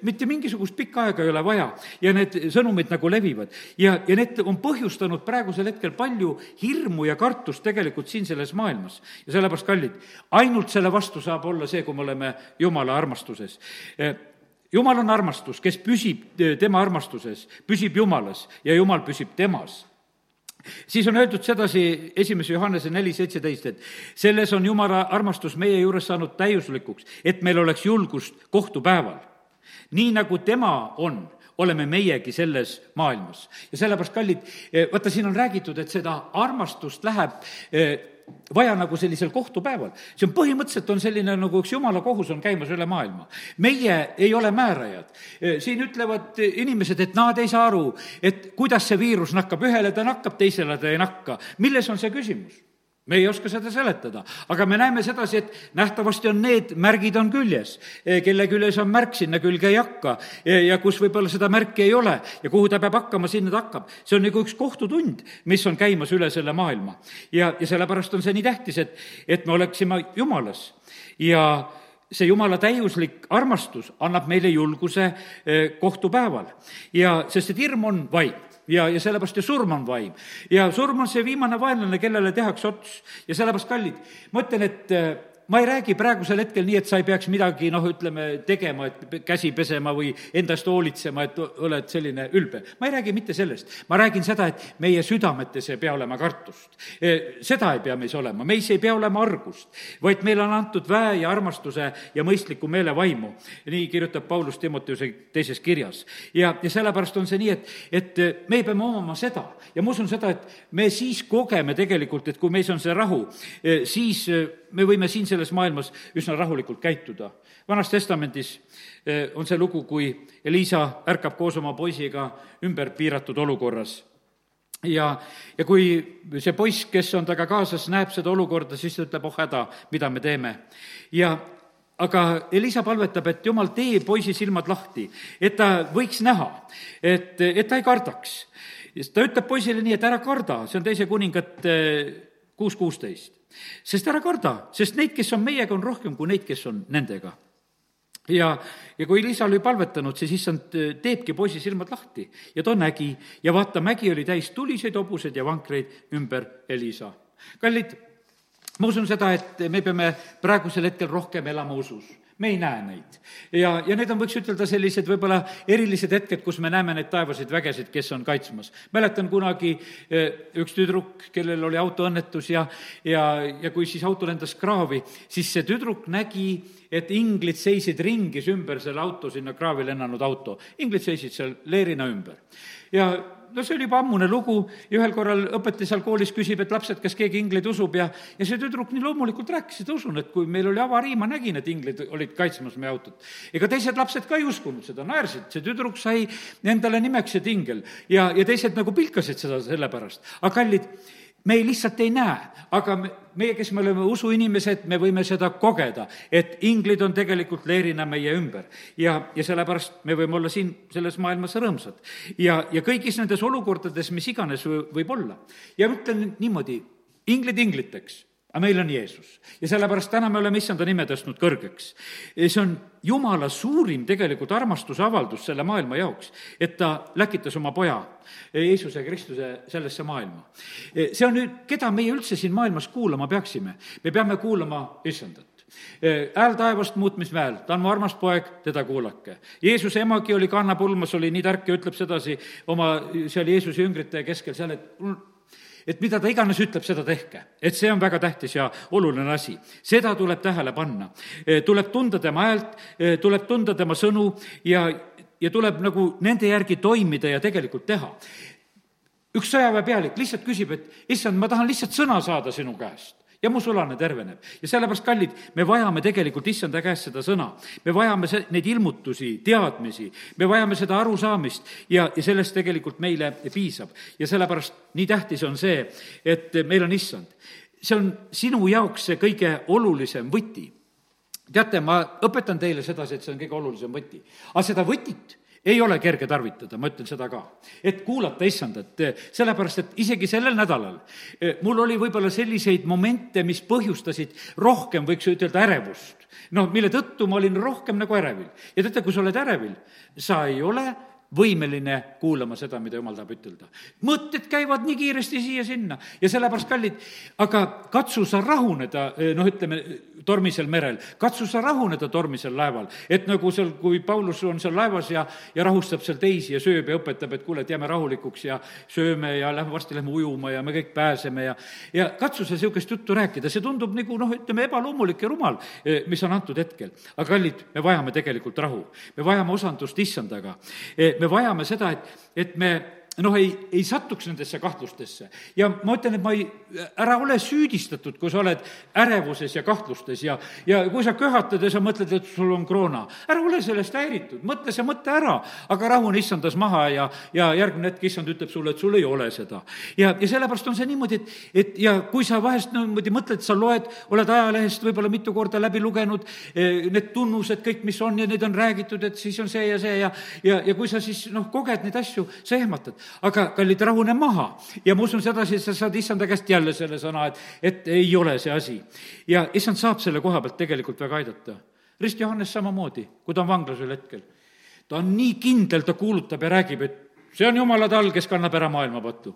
mitte mingisugust pikka aega ei ole vaja ja need sõnumid nagu levivad ja, ja need on põhjustanud praegusel hetkel palju hirmu ja kartust tegelikult siin selles maailmas. ja sellepärast, kallid, ainult selle vastu saab olla see, kui me oleme Jumala armastuses jumal on armastus, kes püsib tema armastuses, püsib Jumalas ja Jumal püsib temas siis on öeldud sedasi esimese Johannese neli seitseteist, et selles on Jumala armastus meie juures saanud täiuslikuks, et meil oleks julgust kohtupäeval. nii nagu tema on oleme meiegi selles maailmas. ja sellepärast, kallid, eh, vaata, siin on räägitud, et seda armastust läheb eh, vaja nagu sellisel kohtupäeval. see on põhimõtteliselt, on selline nagu üks jumala kohus on käimas üle maailma. meie ei ole määrajad. Eh, siin ütlevad inimesed, et nad ei saa aru, et kuidas see viirus nakkab, ühele ta nakkab, teisele ta ei nakka. milles on see küsimus? Me ei oska seda seletada, aga me näeme sedasi, et nähtavasti on need märgid on küljes. E, kelle küljes on märk, sinna külge ei hakka. E, ja kus võib-olla seda märki ei ole ja kuhu ta peab hakkama, sinna ta hakkab. see on nagu üks kohtutund, mis on käimas üle selle maailma. ja, ja sellepärast on see nii tähtis, et, et me oleksime Jumalas ja see jumala täiuslik armastus annab meile julguse e, kohtupäeval ja, sest et hirm on vaim ja, ja sellepärast ju surm on vaim. ja surm on see viimane vaenlane, kellele tehakse ots. ja sellepärast, kallid, ma ütlen, et ma ei räägi praegusel hetkel nii, et sa ei peaks midagi, noh, ütleme, tegema, et käsi pesema või enda eest hoolitsema, et oled selline ülbe. ma ei räägi mitte sellest. ma räägin seda, et meie südametes ei pea olema kartust. E, seda ei pea meis olema, meis ei pea olema argust, vaid meile on antud väe ja armastuse ja mõistliku meele vaimu. nii kirjutab Paulus Timoteuse teises kirjas. ja, ja sellepärast on see nii, et, et me peame omama seda ja ma usun seda, et me siis kogeme tegelikult, et kui meis on see rahu, e, siis me võime siin selles maailmas üsna rahulikult käituda. vanas Testamendis eh, on see lugu, kui Elisa ärkab koos oma poisiga ümber piiratud olukorras ja, ja kui see poiss, kes on temaga kaasas, näeb seda olukorda, siis ta ütleb, oh häda, mida me teeme. ja aga Elisa palvetab, et jumal, tee poisi silmad lahti, et ta võiks näha, et, et ta ei kardaks. ta ütleb poisile nii, et ära karda, see on teise kuningate kuus kuusteist sest ära karda, sest neid, kes on meiega, on rohkem kui neid, kes on nendega. Ja, ja kui Liisa oli palvetanud, siis issand äh, teebki poisi silmad lahti. Ja too nägi ja vaata, mägi oli täis tuliseid hobuseid ja vankreid ümber Elisa. kallid, ma usun seda, et me peame praegusel hetkel rohkem elama usus me ei näe neid. ja, ja need on, võiks ütelda, sellised võib-olla erilised hetked, kus me näeme neid taevaseid vägesid, kes on kaitsmas. mäletan kunagi eh, üks tüdruk, kellel oli autoõnnetus ja, ja, ja kui siis auto lendas kraavi, siis see tüdruk nägi, et inglid seisid ringis ümber selle auto, sinna kraavi lennanud auto. inglid seisid seal leerina ümber. ja no see oli juba ammune lugu ja ühel korral õpetaja seal koolis küsib, et lapsed, kas keegi ingleid usub ja, ja see tüdruk nii loomulikult rääkis, et usun, et kui meil oli avarii, ma nägin, et inglid olid kaitsmas meie autot. ega teised lapsed ka ei uskunud seda, naersid, see tüdruk sai endale nimeks, et ingel. ja, ja teised nagu pilkasid seda sellepärast. aga kallid, me ei, lihtsalt ei näe, aga me, meie, kes me oleme usuinimesed, me võime seda kogeda, et inglid on tegelikult leerina meie ümber. ja, ja sellepärast me võime olla siin selles maailmas rõõmsad. ja, ja kõigis nendes olukordades, mis iganes võib olla. ja ütlen niimoodi, inglid ingliteks aga meil on Jeesus ja sellepärast täna me oleme issanda nime tõstnud kõrgeks. see on Jumala suurim tegelikult armastuse avaldus selle maailma jaoks, et ta läkitas oma poja, Jeesuse Kristuse, sellesse maailma. see on nüüd, keda meie üldse siin maailmas kuulama peaksime? me peame kuulama issandat hääl taevast muutmismäel, ta on mu armas poeg, teda kuulake. Jeesuse emagi oli kannapulmas, oli nii tark ja ütleb sedasi oma, seal Jeesuse jüngrite keskel seal, et et mida ta iganes ütleb, seda tehke. et see on väga tähtis ja oluline asi. seda tuleb tähele panna. E, tuleb tunda tema häält, e, tuleb tunda tema sõnu ja, ja tuleb nagu nende järgi toimida ja tegelikult teha. üks sõjaväepealik lihtsalt küsib, et issand, ma tahan lihtsalt sõna saada sinu käest ja mu sulane terveneb. ja sellepärast, kallid, me vajame tegelikult issanda käest seda sõna. me vajame see, neid ilmutusi, teadmisi, me vajame seda arusaamist ja, ja sellest tegelikult meile piisab. ja sellepärast nii tähtis on see, et meil on issand. see on sinu jaoks see kõige olulisem võti teate, ma õpetan teile sedasi, et see on kõige olulisem võti. aga seda võtit ei ole kerge tarvitada, ma ütlen seda ka. et kuulata issandat, sellepärast et isegi sellel nädalal eh, mul oli võib-olla selliseid momente, mis põhjustasid rohkem, võiks ütelda, ärevust. noh, mille tõttu ma olin rohkem nagu ärevil. ja teate, kui sa oled ärevil, sa ei ole võimeline kuulama seda, mida jumal tahab ütelda. mõtted käivad nii kiiresti siia-sinna ja sellepärast, kallid, aga katsu sa rahuneda, eh, noh, ütleme, tormisel merel, katsu sa rahuneda tormisel laeval. et nagu seal, kui Paulus on seal laevas ja, ja rahustab seal teisi ja sööb ja õpetab, et kuule, et jääme rahulikuks ja sööme ja lähme, varsti lähme ujuma ja me kõik pääseme ja ja katsu sa niisugust juttu rääkida, see tundub nagu noh, ütleme, ebaloomulik ja rumal, eh, mis on antud hetkel. aga kallid, me vajame tegelikult rahu. me vajame osandust issandaga eh, me vajame seda, et, et me noh, ei, ei satuks nendesse kahtlustesse. ja ma ütlen, et ma ei, ära ole süüdistatud, kui sa oled ärevuses ja kahtlustes ja, ja kui sa köhatad ja sa mõtled, et sul on kroona, ära ole sellest häiritud, mõtle see mõte ära, aga rahune issandas maha ja, ja järgmine hetk issand ütleb sulle, et sul ei ole seda. ja, ja sellepärast on see niimoodi, et, et ja kui sa vahest niimoodi mõtled, sa loed, oled ajalehest võib-olla mitu korda läbi lugenud, eh, need tunnused kõik, mis on ja neid on räägitud, et siis on see ja see ja, ja, ja kui sa siis noh, koged neid asju, sa ehmatad aga kallid, rahune maha. ja ma usun sedasi, et sa saad issanda käest jälle selle sõna, et, et ei ole see asi. ja issand saab selle koha pealt tegelikult väga aidata. Rist Johannes samamoodi, kui ta on vanglas ühel hetkel. ta on nii kindel, ta kuulutab ja räägib, et see on jumala tall, kes kannab ära maailmapatu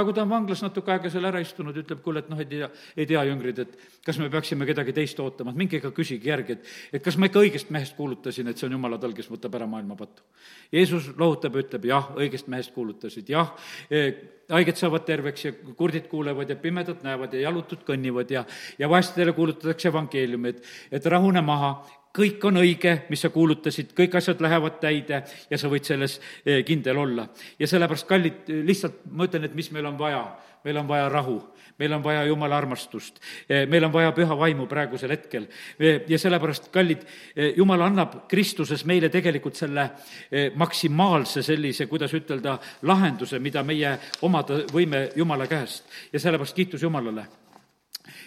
aga kui ta on vanglas natuke aega seal ära istunud, ütleb, kuule, et noh, ei tea, ei tea, jüngrid, et kas me peaksime kedagi teist ootama, et minge ikka küsige järgi, et et kas ma ikka õigest mehest kuulutasin, et see on jumala tal, kes võtab ära maailmapatu. Jeesus lohutab ja ütleb, jah, õigest mehest kuulutasid, jah, e, haiged saavad terveks ja kurdid kuulevad ja pimedad näevad ja jalutud kõnnivad ja, ja vaestele kuulutatakse evangeeliumi, et, et rahune maha, kõik on õige, mis sa kuulutasid, kõik asjad lähevad täide ja sa võid selles eh, kindel olla. ja sellepärast, kallid, lihtsalt ma ütlen, et mis meil on vaja, meil on vaja rahu, meil on vaja jumala armastust, eh, meil on vaja püha vaimu praegusel hetkel. Eh, ja sellepärast, kallid, jumal annab Kristuses meile tegelikult selle maksimaalse sellise, kuidas ütelda, lahenduse, mida meie omada võime Jumala käest. ja sellepärast kiitus Jumalale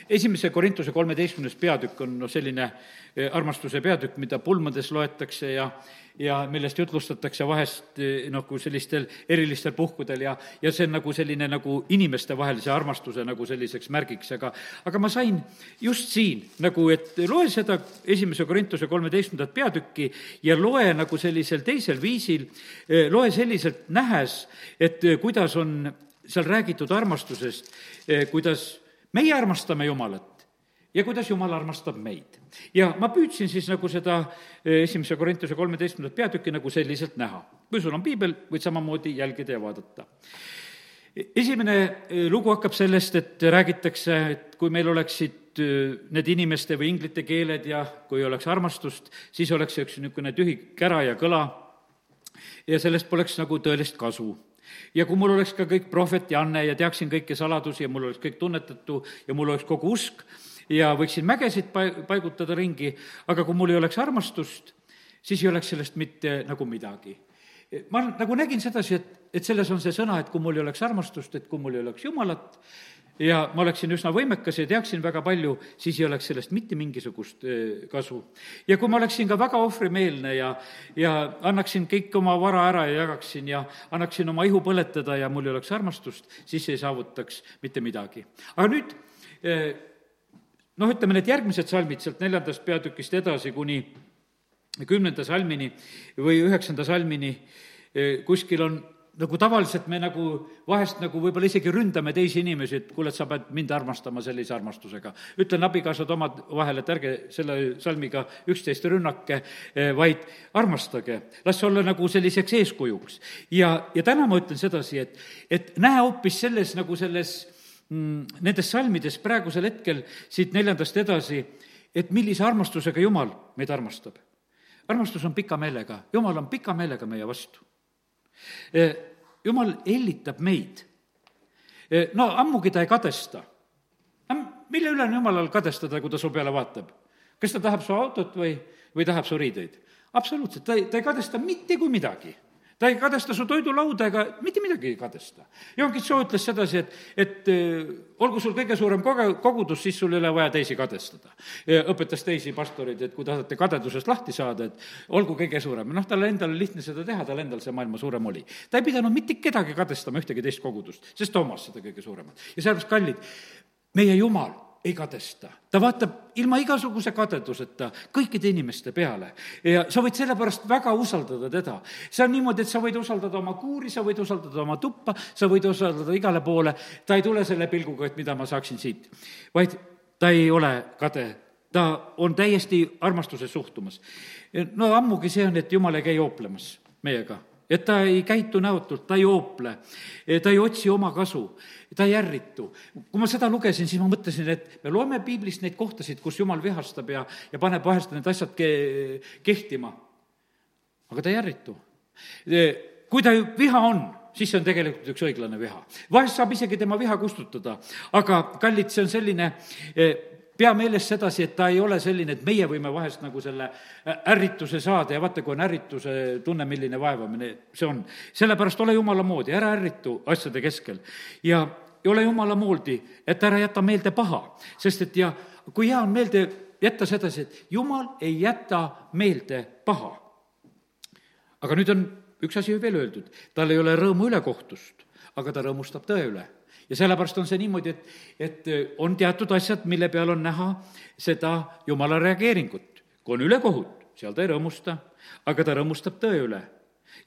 esimese Korintuse kolmeteistkümnes peatükk on noh, selline eh, armastuse peatükk, mida pulmades loetakse ja ja millest jutlustatakse vahest eh, nagu sellistel erilistel puhkudel ja, ja see on nagu selline nagu inimestevahelise armastuse nagu selliseks märgiks, aga aga ma sain just siin nagu, et loe seda esimese Korintuse kolmeteistkümnendat peatükki ja loe nagu sellisel teisel viisil, eh, loe selliselt nähes, et kuidas on seal räägitud armastusest, kuidas meie armastame Jumalat ja kuidas Jumal armastab meid. ja ma püüdsin siis nagu seda eh, esimese Korintuse kolmeteistkümnendat peatükki nagu selliselt näha. kui sul on piibel, võid samamoodi jälgida ja vaadata. esimene eh, lugu hakkab sellest, et räägitakse, et kui meil oleksid eh, need inimeste või inglite keeled ja kui oleks armastust, siis oleks üks niisugune tühi kära ja kõla ja sellest poleks nagu tõelist kasu ja kui mul oleks ka kõik prohvet ja anne ja teaksin kõiki saladusi ja mul oleks kõik tunnetatu ja mul oleks kogu usk ja võiksin mägesid pai-, paigutada ringi, aga kui mul ei oleks armastust, siis ei oleks sellest mitte nagu midagi. ma nagu nägin sedasi, et, et selles on see sõna, et kui mul ei oleks armastust, et kui mul ei oleks Jumalat, ja ma oleksin üsna võimekas ja teaksin väga palju, siis ei oleks sellest mitte mingisugust kasu. ja kui ma oleksin ka väga ohvrimeelne ja, ja annaksin kõik oma vara ära ja jagaksin ja annaksin oma ihu põletada ja mul ei oleks armastust, siis ei saavutaks mitte midagi. aga nüüd noh, ütleme need järgmised salmid sealt neljandast peatükist edasi kuni kümnenda salmini või üheksanda salmini, kuskil on nagu tavaliselt me nagu vahest nagu võib-olla isegi ründame teisi inimesi, et kuule, et sa pead mind armastama sellise armastusega. ütlen abikaasad omavahel, et ärge selle salmiga üksteist rünnake, eh, vaid armastage, las olla nagu selliseks eeskujuks. ja, ja täna ma ütlen sedasi, et, et näe hoopis selles nagu selles mm, nendes salmides praegusel hetkel siit neljandast edasi, et millise armastusega Jumal meid armastab. armastus on pika meelega, Jumal on pika meelega meie vastu jumal hellitab meid. Eh, no ammugi ta ei kadesta. mille üle on jumalal kadestada, kui ta su peale vaatab? kas ta tahab su autot või, või tahab su riideid? absoluutselt, ta ei, ta ei kadesta mitte kui midagi ta ei kadesta su toidulauda ega mitte midagi ei kadesta. Jon Kitso ütles sedasi, et, et äh, olgu sul kõige suurem koge-, kogudus, siis sul ei ole vaja teisi kadestada. õpetas teisi pastoreid, et kui tahate kadedusest lahti saada, et olgu kõige suurem. noh, tal endal lihtne seda teha, tal endal see maailma suurem oli. ta ei pidanud mitte kedagi kadestama, ühtegi teist kogudust, sest ta omas seda kõige suuremat. ja sellepärast, kallid, meie Jumal ei kadesta. ta vaatab ilma igasuguse kadeduseta kõikide inimeste peale ja sa võid sellepärast väga usaldada teda. see on niimoodi, et sa võid usaldada oma kuuri, sa võid usaldada oma tuppa, sa võid usaldada igale poole, ta ei tule selle pilguga, et mida ma saaksin siit, vaid ta ei ole kade, ta on täiesti armastuses suhtumas. no ammugi see on, et jumal ei käi jooplemas meiega et ta ei käitu näotult, ta ei oople, ta ei otsi oma kasu, ta ei ärritu. kui ma seda lugesin, siis ma mõtlesin, et me loeme piiblist neid kohtasid, kus jumal vihastab ja, ja paneb vahest need asjad ke-, kehtima. aga ta ei ärritu. kui ta viha on, siis see on tegelikult üks õiglane viha. vahest saab isegi tema viha kustutada, aga kallid, see on selline pea meeles sedasi, et ta ei ole selline, et meie võime vahest nagu selle ärrituse saada ja vaata, kui on ärrituse tunne, milline vaevamine see on. sellepärast ole jumala moodi, ära ärritu asjade keskel. ja, ja ole jumala moodi, et ära jäta meelde paha, sest et ja kui hea on meelde jätta sedasi, et jumal ei jäta meelde paha. aga nüüd on üks asi veel öeldud, tal ei ole rõõmu ülekohtust, aga ta rõõmustab tõe üle ja sellepärast on see niimoodi, et, et äh, on teatud asjad, mille peal on näha seda jumala reageeringut. kui on ülekohut, seal ta ei rõõmusta, aga ta rõõmustab tõe üle.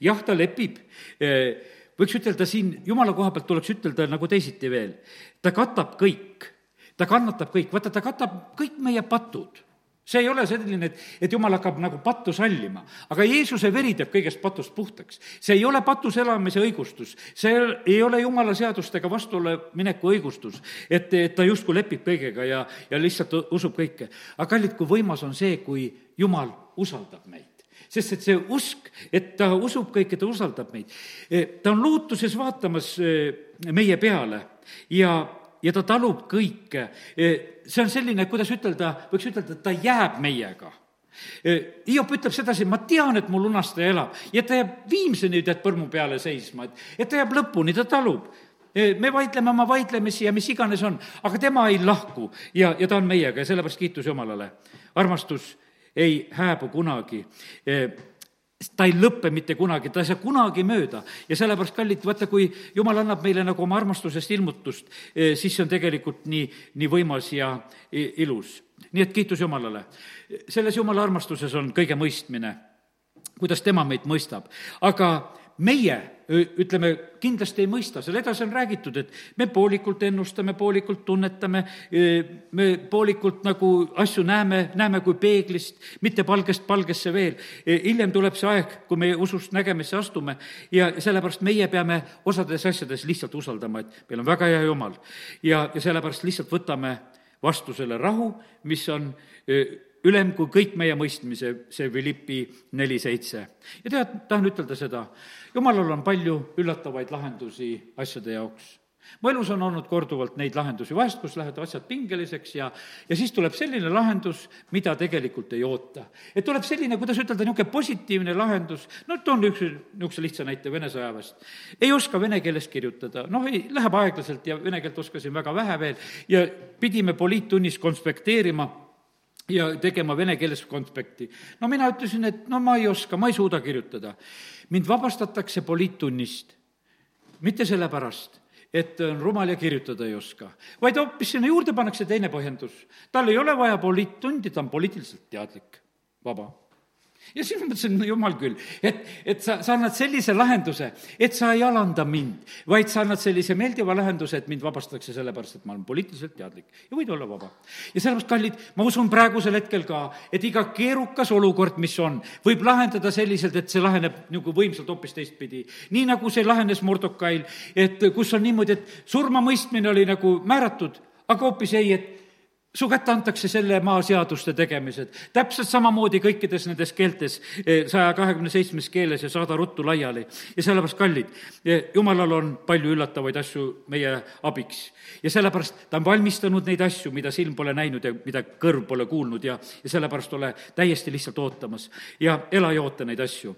jah, ta lepib, äh, võiks ütelda siin, jumala koha pealt tuleks ütelda nagu teisiti veel, ta katab kõik, ta kannatab kõik, vaata, ta katab kõik meie patud see ei ole selline, et, et jumal hakkab nagu pattu sallima, aga Jeesuse veri teeb kõigest patust puhtaks. see ei ole patus elamise õigustus, see ei ole jumala seadustega vastuole mineku õigustus, et, et ta justkui lepib kõigega ja, ja lihtsalt usub kõike. aga kallid, kui võimas on see, kui jumal usaldab meid sest et see usk, et ta usub kõike, ta usaldab meid. ta on lootuses vaatamas eh, meie peale ja, ja ta talub kõike. E, see on selline, kuidas ütelda, võiks ütelda, et ta jääb meiega. E, Hiop ütleb sedasi, ma tean, et mu lunastaja elab ja ta jääb viimseni tead põrmu peale seisma, et, et ta jääb lõpuni, ta talub e, me vaidleme oma vaidlemisi ja mis iganes on, aga tema ei lahku ja, ja ta on meiega ja sellepärast kiitus Jumalale. armastus ei hääbu kunagi ta ei lõpe mitte kunagi, ta ei saa kunagi mööda ja sellepärast, kallid, vaata, kui jumal annab meile nagu oma armastusest ilmutust, eh, siis see on tegelikult nii, nii võimas ja ilus. nii et kiitus Jumalale. selles Jumala armastuses on kõige mõistmine, kuidas tema meid mõistab, aga meie ütleme, kindlasti ei mõista, seal edasi on räägitud, et me poolikult ennustame, poolikult tunnetame, me poolikult nagu asju näeme, näeme kui peeglist, mitte palgest palgesse veel. hiljem tuleb see aeg, kui me usust nägemisse astume ja sellepärast meie peame osades asjades lihtsalt usaldama, et meil on väga hea Jumal. ja, ja sellepärast lihtsalt võtame vastu selle rahu, mis on ülem kui kõik meie mõistmise, see Philippi neli seitse. ja tead, tahan ütelda seda, jumalal on palju üllatavaid lahendusi asjade jaoks mu elus on olnud korduvalt neid lahendusi, vahest, kus lähevad asjad pingeliseks ja, ja siis tuleb selline lahendus, mida tegelikult ei oota. et tuleb selline, kuidas ütelda, niisugune positiivne lahendus, no toon üks, niisuguse lihtsa näite Vene sõjaväest. ei oska vene keeles kirjutada, noh, ei, läheb aeglaselt ja vene keelt oskasin väga vähe veel ja pidime poliittunnis konspekteerima ja tegema vene keeles konspekti. no mina ütlesin, et no ma ei oska, ma ei suuda kirjutada. mind vabastatakse poliittunnist, mitte sellepärast, et on rumal ja kirjutada ei oska, vaid hoopis sinna juurde pannakse teine põhjendus. tal ei ole vaja poliittundi, ta on poliitiliselt teadlik, vaba ja siis ma mõtlesin, no jumal küll, et, et sa, sa annad sellise lahenduse, et sa ei alanda mind, vaid sa annad sellise meeldiva lahenduse, et mind vabastatakse sellepärast, et ma olen poliitiliselt teadlik ja võid olla vaba. ja sellepärast, kallid, ma usun praegusel hetkel ka, et iga keerukas olukord, mis on, võib lahendada selliselt, et see laheneb nagu võimsalt hoopis teistpidi. nii nagu see lahenes Mordokail, et kus on niimoodi, et surmamõistmine oli nagu määratud, aga hoopis ei, et su kätte antakse selle maa seaduste tegemised, täpselt samamoodi kõikides nendes keeltes, saja kahekümne seitsmes keeles ja saada ruttu laiali. ja sellepärast, kallid, jumalal on palju üllatavaid asju meie abiks. ja sellepärast ta on valmistanud neid asju, mida silm pole näinud ja mida kõrv pole kuulnud ja, ja sellepärast ole täiesti lihtsalt ootamas ja ela ja oota neid asju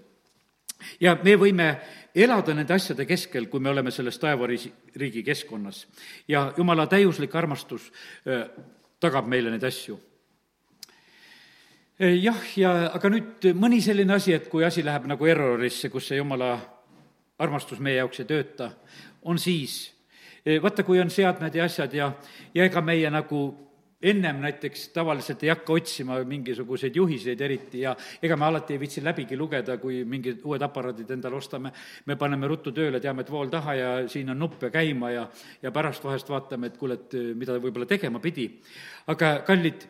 ja me võime elada nende asjade keskel, kui me oleme selles taevariigi keskkonnas. ja jumala täiuslik armastus tagab meile neid asju. jah, ja aga nüüd mõni selline asi, et kui asi läheb nagu errorisse, kus see jumala armastus meie jaoks ei tööta, on siis, vaata, kui on seadmed ja asjad ja, ja ega meie nagu ennem näiteks tavaliselt ei hakka otsima mingisuguseid juhiseid eriti ja ega me alati ei viitsi läbigi lugeda, kui mingid uued aparaadid endale ostame, me paneme ruttu tööle, teame, et vool taha ja siin on nupp ja käima ja ja pärast vahest vaatame, et kuule, et mida võib-olla tegema pidi. aga kallid,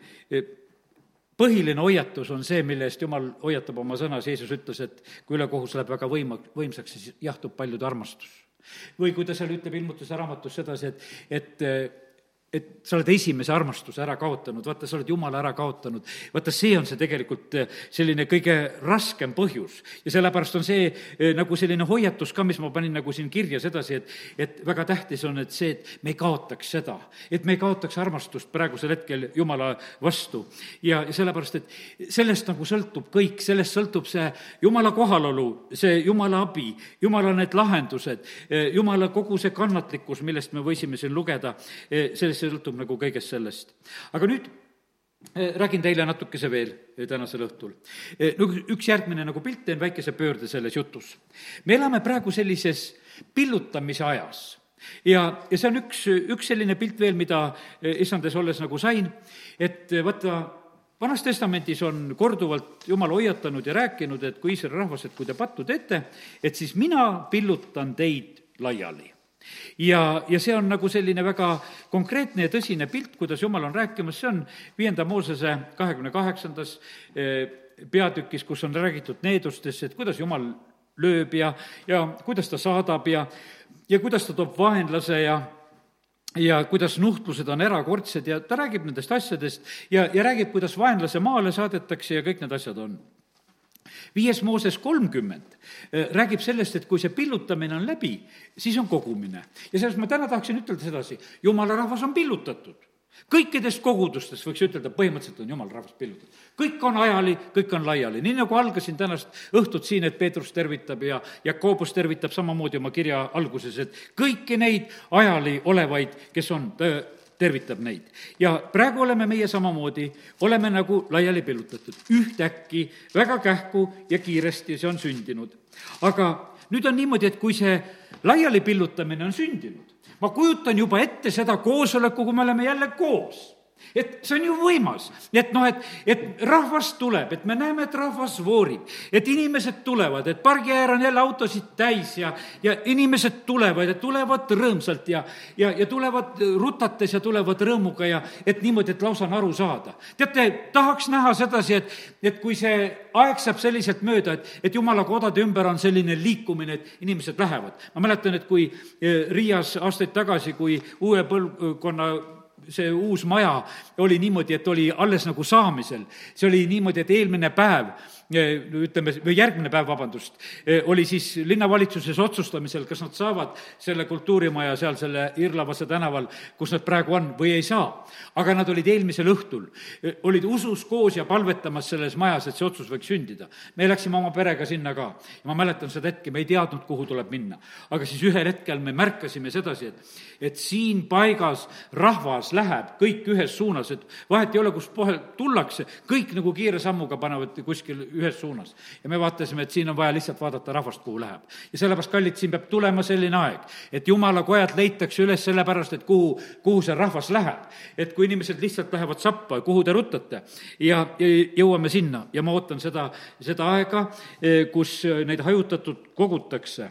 põhiline hoiatus on see, mille eest Jumal hoiatab oma sõnas, Jeesus ütles, et kui ülekohus läheb väga võima, võimsaks, siis jahtub paljude armastus. või kui ta seal ütleb ilmutuse raamatus sedasi, et, et et sa oled esimese armastuse ära kaotanud, vaata, sa oled Jumala ära kaotanud. vaata, see on see tegelikult eh, selline kõige raskem põhjus. ja sellepärast on see eh, nagu selline hoiatus ka, mis ma panin nagu siin kirja sedasi, et, et väga tähtis on, et see, et me ei kaotaks seda, et me ei kaotaks armastust praegusel hetkel Jumala vastu. ja, ja sellepärast, et sellest nagu sõltub kõik, sellest sõltub see Jumala kohalolu, see Jumala abi, Jumala need lahendused, eh, Jumala kogu see kannatlikkus, millest me võisime siin lugeda, sellest see sõltub nagu kõigest sellest. aga nüüd eh, räägin teile natukese veel eh, tänasel õhtul. Eh, no üks järgmine nagu pilt, teen väikese pöörde selles jutus. me elame praegu sellises pillutamise ajas ja, ja see on üks, üks selline pilt veel, mida issandes olles nagu sain, et vaata, vanas testamendis on korduvalt Jumal hoiatanud ja rääkinud, et kui Iisraeli rahvas, et kui te pattu teete, et siis mina pillutan teid laiali ja, ja see on nagu selline väga konkreetne ja tõsine pilt, kuidas Jumal on rääkimas, see on viienda Moosese kahekümne kaheksandas eh, peatükis, kus on räägitud needustest, et kuidas Jumal lööb ja, ja kuidas ta saadab ja, ja kuidas ta toob vaenlase ja ja kuidas nuhtlused on erakordsed ja ta räägib nendest asjadest ja, ja räägib, kuidas vaenlase maale saadetakse ja kõik need asjad on viies Mooses kolmkümmend äh, räägib sellest, et kui see pillutamine on läbi, siis on kogumine. ja sellest ma täna tahaksin ütelda sedasi, jumala rahvas on pillutatud kõikidest kogudustest võiks ütelda, põhimõtteliselt on jumala rahvas pillutatud. kõik on ajali, kõik on laiali, nii nagu algasin tänast õhtut siin, et Peetrus tervitab ja Jakobus tervitab samamoodi oma kirja alguses, et kõiki neid ajali olevaid, kes on tervitab neid. ja praegu oleme meie samamoodi, oleme nagu laiali pillutatud. ühtäkki, väga kähku ja kiiresti see on sündinud. aga nüüd on niimoodi, et kui see laiali pillutamine on sündinud, ma kujutan juba ette seda koosoleku, kui me oleme jälle koos et see on ju võimas, et noh, et, et rahvas tuleb, et me näeme, et rahvas voorib, et inimesed tulevad, et pargi äär on jälle autosid täis ja, ja inimesed tulevad ja tulevad rõõmsalt ja, ja, ja tulevad rutates ja tulevad rõõmuga ja et niimoodi, et lausa on aru saada. teate, tahaks näha sedasi, et, et kui see aeg saab selliselt mööda, et, et jumala kodade ümber on selline liikumine, et inimesed lähevad. ma mäletan, et kui eh, Riias aastaid tagasi, kui uue põlvkonna see uus maja oli niimoodi, et oli alles nagu saamisel. see oli niimoodi, et eelmine päev ütleme, või järgmine päev, vabandust, eh, oli siis linnavalitsuses otsustamisel, kas nad saavad selle kultuurimaja seal selle Irlavase tänaval, kus nad praegu on, või ei saa. aga nad olid eelmisel õhtul, eh, olid usus koos ja palvetamas selles majas, et see otsus võiks sündida. me läksime oma perega sinna ka ja ma mäletan seda hetke, me ei teadnud, kuhu tuleb minna. aga siis ühel hetkel me märkasime sedasi, et, et siin paigas rahvas läheb kõik ühes suunas, et vahet ei ole, kust poole tullakse, kõik nagu kiire sammuga panevad kuskil ühes suunas. ja me vaatasime, et siin on vaja lihtsalt vaadata rahvast, kuhu läheb. ja sellepärast, kallid, siin peab tulema selline aeg, et jumala kojad leitakse üles sellepärast, et kuhu, kuhu see rahvas läheb. et kui inimesed lihtsalt lähevad sappa, kuhu te ruttate ja, ja jõuame sinna ja ma ootan seda, seda aega, eh, kus neid hajutatud kogutakse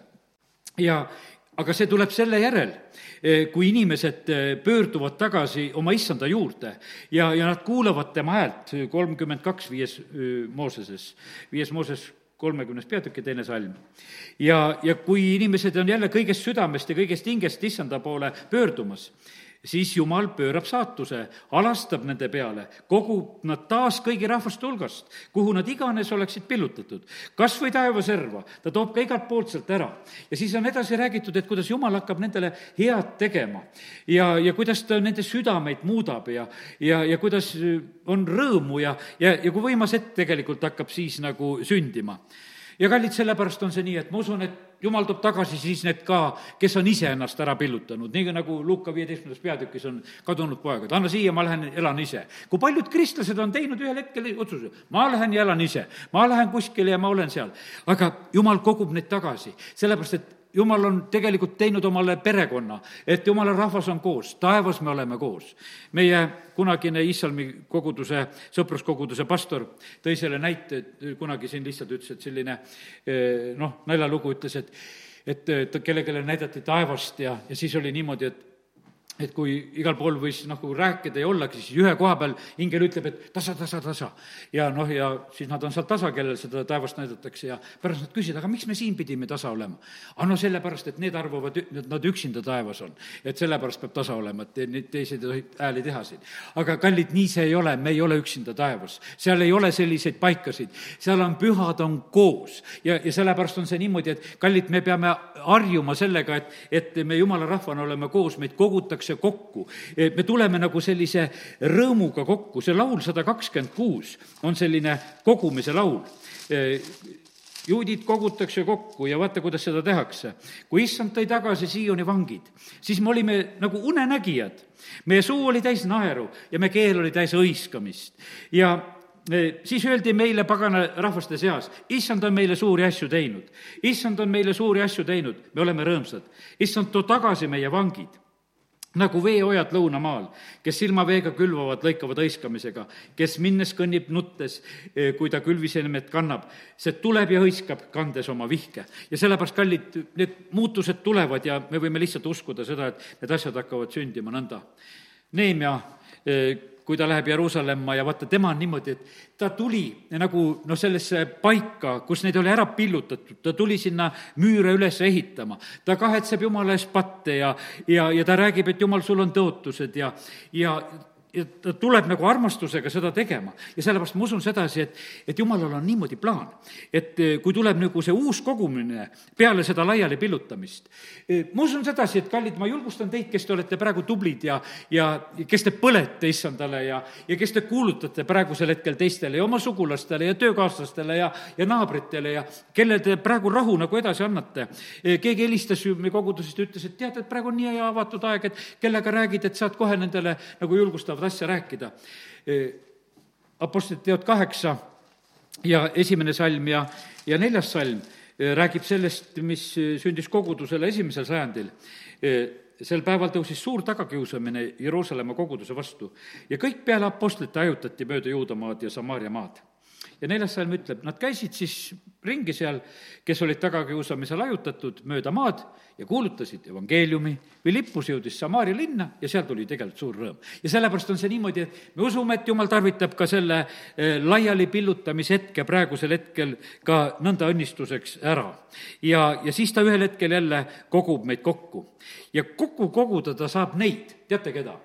ja, aga see tuleb selle järel, eh, kui inimesed eh, pöörduvad tagasi oma issanda juurde ja, ja nad kuulavad tema häält, kolmkümmend kaks viies eh, Mooseses, viies Mooses kolmekümnes peatükk ja teine salm. ja, ja kui inimesed on jälle kõigest südamest ja kõigest hingest issanda poole pöördumas, siis Jumal pöörab saatuse, alastab nende peale, kogub nad taas kõigi rahvaste hulgast, kuhu nad iganes oleksid pillutatud. kas või taevaserva, ta toob ka igalt poolt sealt ära. ja siis on edasi räägitud, et kuidas Jumal hakkab nendele head tegema ja, ja kuidas ta nende südameid muudab ja, ja, ja kuidas on rõõmu ja, ja, ja kui võimas hetk tegelikult hakkab siis nagu sündima ja kallid, sellepärast on see nii, et ma usun, et jumal toob tagasi siis need ka, kes on iseennast ära pillutanud, nii nagu Luuka viieteistkümnendas peatükis on kadunud poeg, et anna siia, ma lähen elan ise. kui paljud kristlased on teinud ühel hetkel otsuse, ma lähen ja elan ise, ma lähen kuskile ja ma olen seal. aga jumal kogub neid tagasi, sellepärast et jumal on tegelikult teinud omale perekonna, et jumala rahvas on koos, taevas me oleme koos. meie kunagine Iisalmi koguduse, sõpruskoguduse pastor tõi selle näite, et kunagi siin lihtsalt ütles, et selline eh, noh, naljalugu ütles, et, et kellelegi näidati taevast ja, ja siis oli niimoodi, et et kui igal pool võis nagu rääkida ja ollagi, siis ühe koha peal ingel ütleb, et tasa, tasa, tasa. ja noh, ja siis nad on seal tasa, kellel seda taevast näidatakse ja pärast nad küsivad, aga miks me siin pidime tasa olema? aga no sellepärast, et need arvavad, et nad üksinda taevas on. et sellepärast peab tasa olema, et neid teised ei tohi hääli teha siin. aga kallid, nii see ei ole, me ei ole üksinda taevas. seal ei ole selliseid paikasid, seal on pühad, on koos. ja, ja sellepärast on see niimoodi, et kallid, me peame harjuma sellega, et, et me jumala rahvana oleme koos, meid kogutakse tullakse kokku. me tuleme nagu sellise rõõmuga kokku, see laul sada kakskümmend kuus on selline kogumise laul juudid kogutakse kokku ja vaata, kuidas seda tehakse. kui issand tõi tagasi Sioni vangid, siis me olime nagu unenägijad. meie suu oli täis naeru ja meie keel oli täis õiskamist. ja e, siis öeldi meile pagana rahvaste seas, issand on meile suuri asju teinud. issand on meile suuri asju teinud, me oleme rõõmsad. issand, too tagasi meie vangid nagu veeojad lõunamaal, kes silmaveega külvavad, lõikavad hõiskamisega, kes minnes kõnnib nuttes, eh, kui ta külvisemet kannab, see tuleb ja hõiskab, kandes oma vihke. ja sellepärast, kallid, need muutused tulevad ja me võime lihtsalt uskuda seda, et need asjad hakkavad sündima nõnda. Neemia eh, kui ta läheb Jeruusalemma ja vaata, tema on niimoodi, et ta tuli nagu noh, sellesse paika, kus neid oli ära pillutatud, ta tuli sinna müüre üles ehitama. ta kahetseb Jumala ees patte ja, ja, ja ta räägib, et Jumal, sul on tõotused ja, ja ta tuleb nagu armastusega seda tegema. ja sellepärast ma usun sedasi, et, et jumalal on niimoodi plaan, et eh, kui tuleb nagu see uus kogumine peale seda laiali pillutamist, eh, ma usun sedasi, et kallid, ma julgustan teid, kes te olete praegu tublid ja, ja kes te põlete issandale ja, ja kes te kuulutate praegusel hetkel teistele ja oma sugulastele ja töökaaslastele ja, ja naabritele ja kellele te praegu rahu nagu edasi annate. Eh, keegi helistas ju meie kogudusest ja ütles, et tead, et praegu on nii hea avatud aeg, et kellega räägid, et saad kohe nendele nagu julgustav tahtvad asja rääkida. Apostlite teod kaheksa ja esimene salm ja, ja neljas salm räägib sellest, mis sündis kogudusele esimesel sajandil sel päeval tõusis suur tagakiusamine Jeruusalemma koguduse vastu ja kõik peale apostlite hajutati mööda Juudamaad ja Samaaria maad ja neljas salm ütleb, nad käisid siis ringi seal, kes olid tagakiusamisel hajutatud mööda maad ja kuulutasid evangeeliumi. Philippus jõudis Samaaria linna ja seal tuli tegelikult suur rõõm. ja sellepärast on see niimoodi, et me usume, et jumal tarvitab ka selle eh, laiali pillutamishetke praegusel hetkel ka nõnda õnnistuseks ära. ja, ja siis ta ühel hetkel jälle kogub meid kokku. ja kokku koguda ta saab neid, teate keda?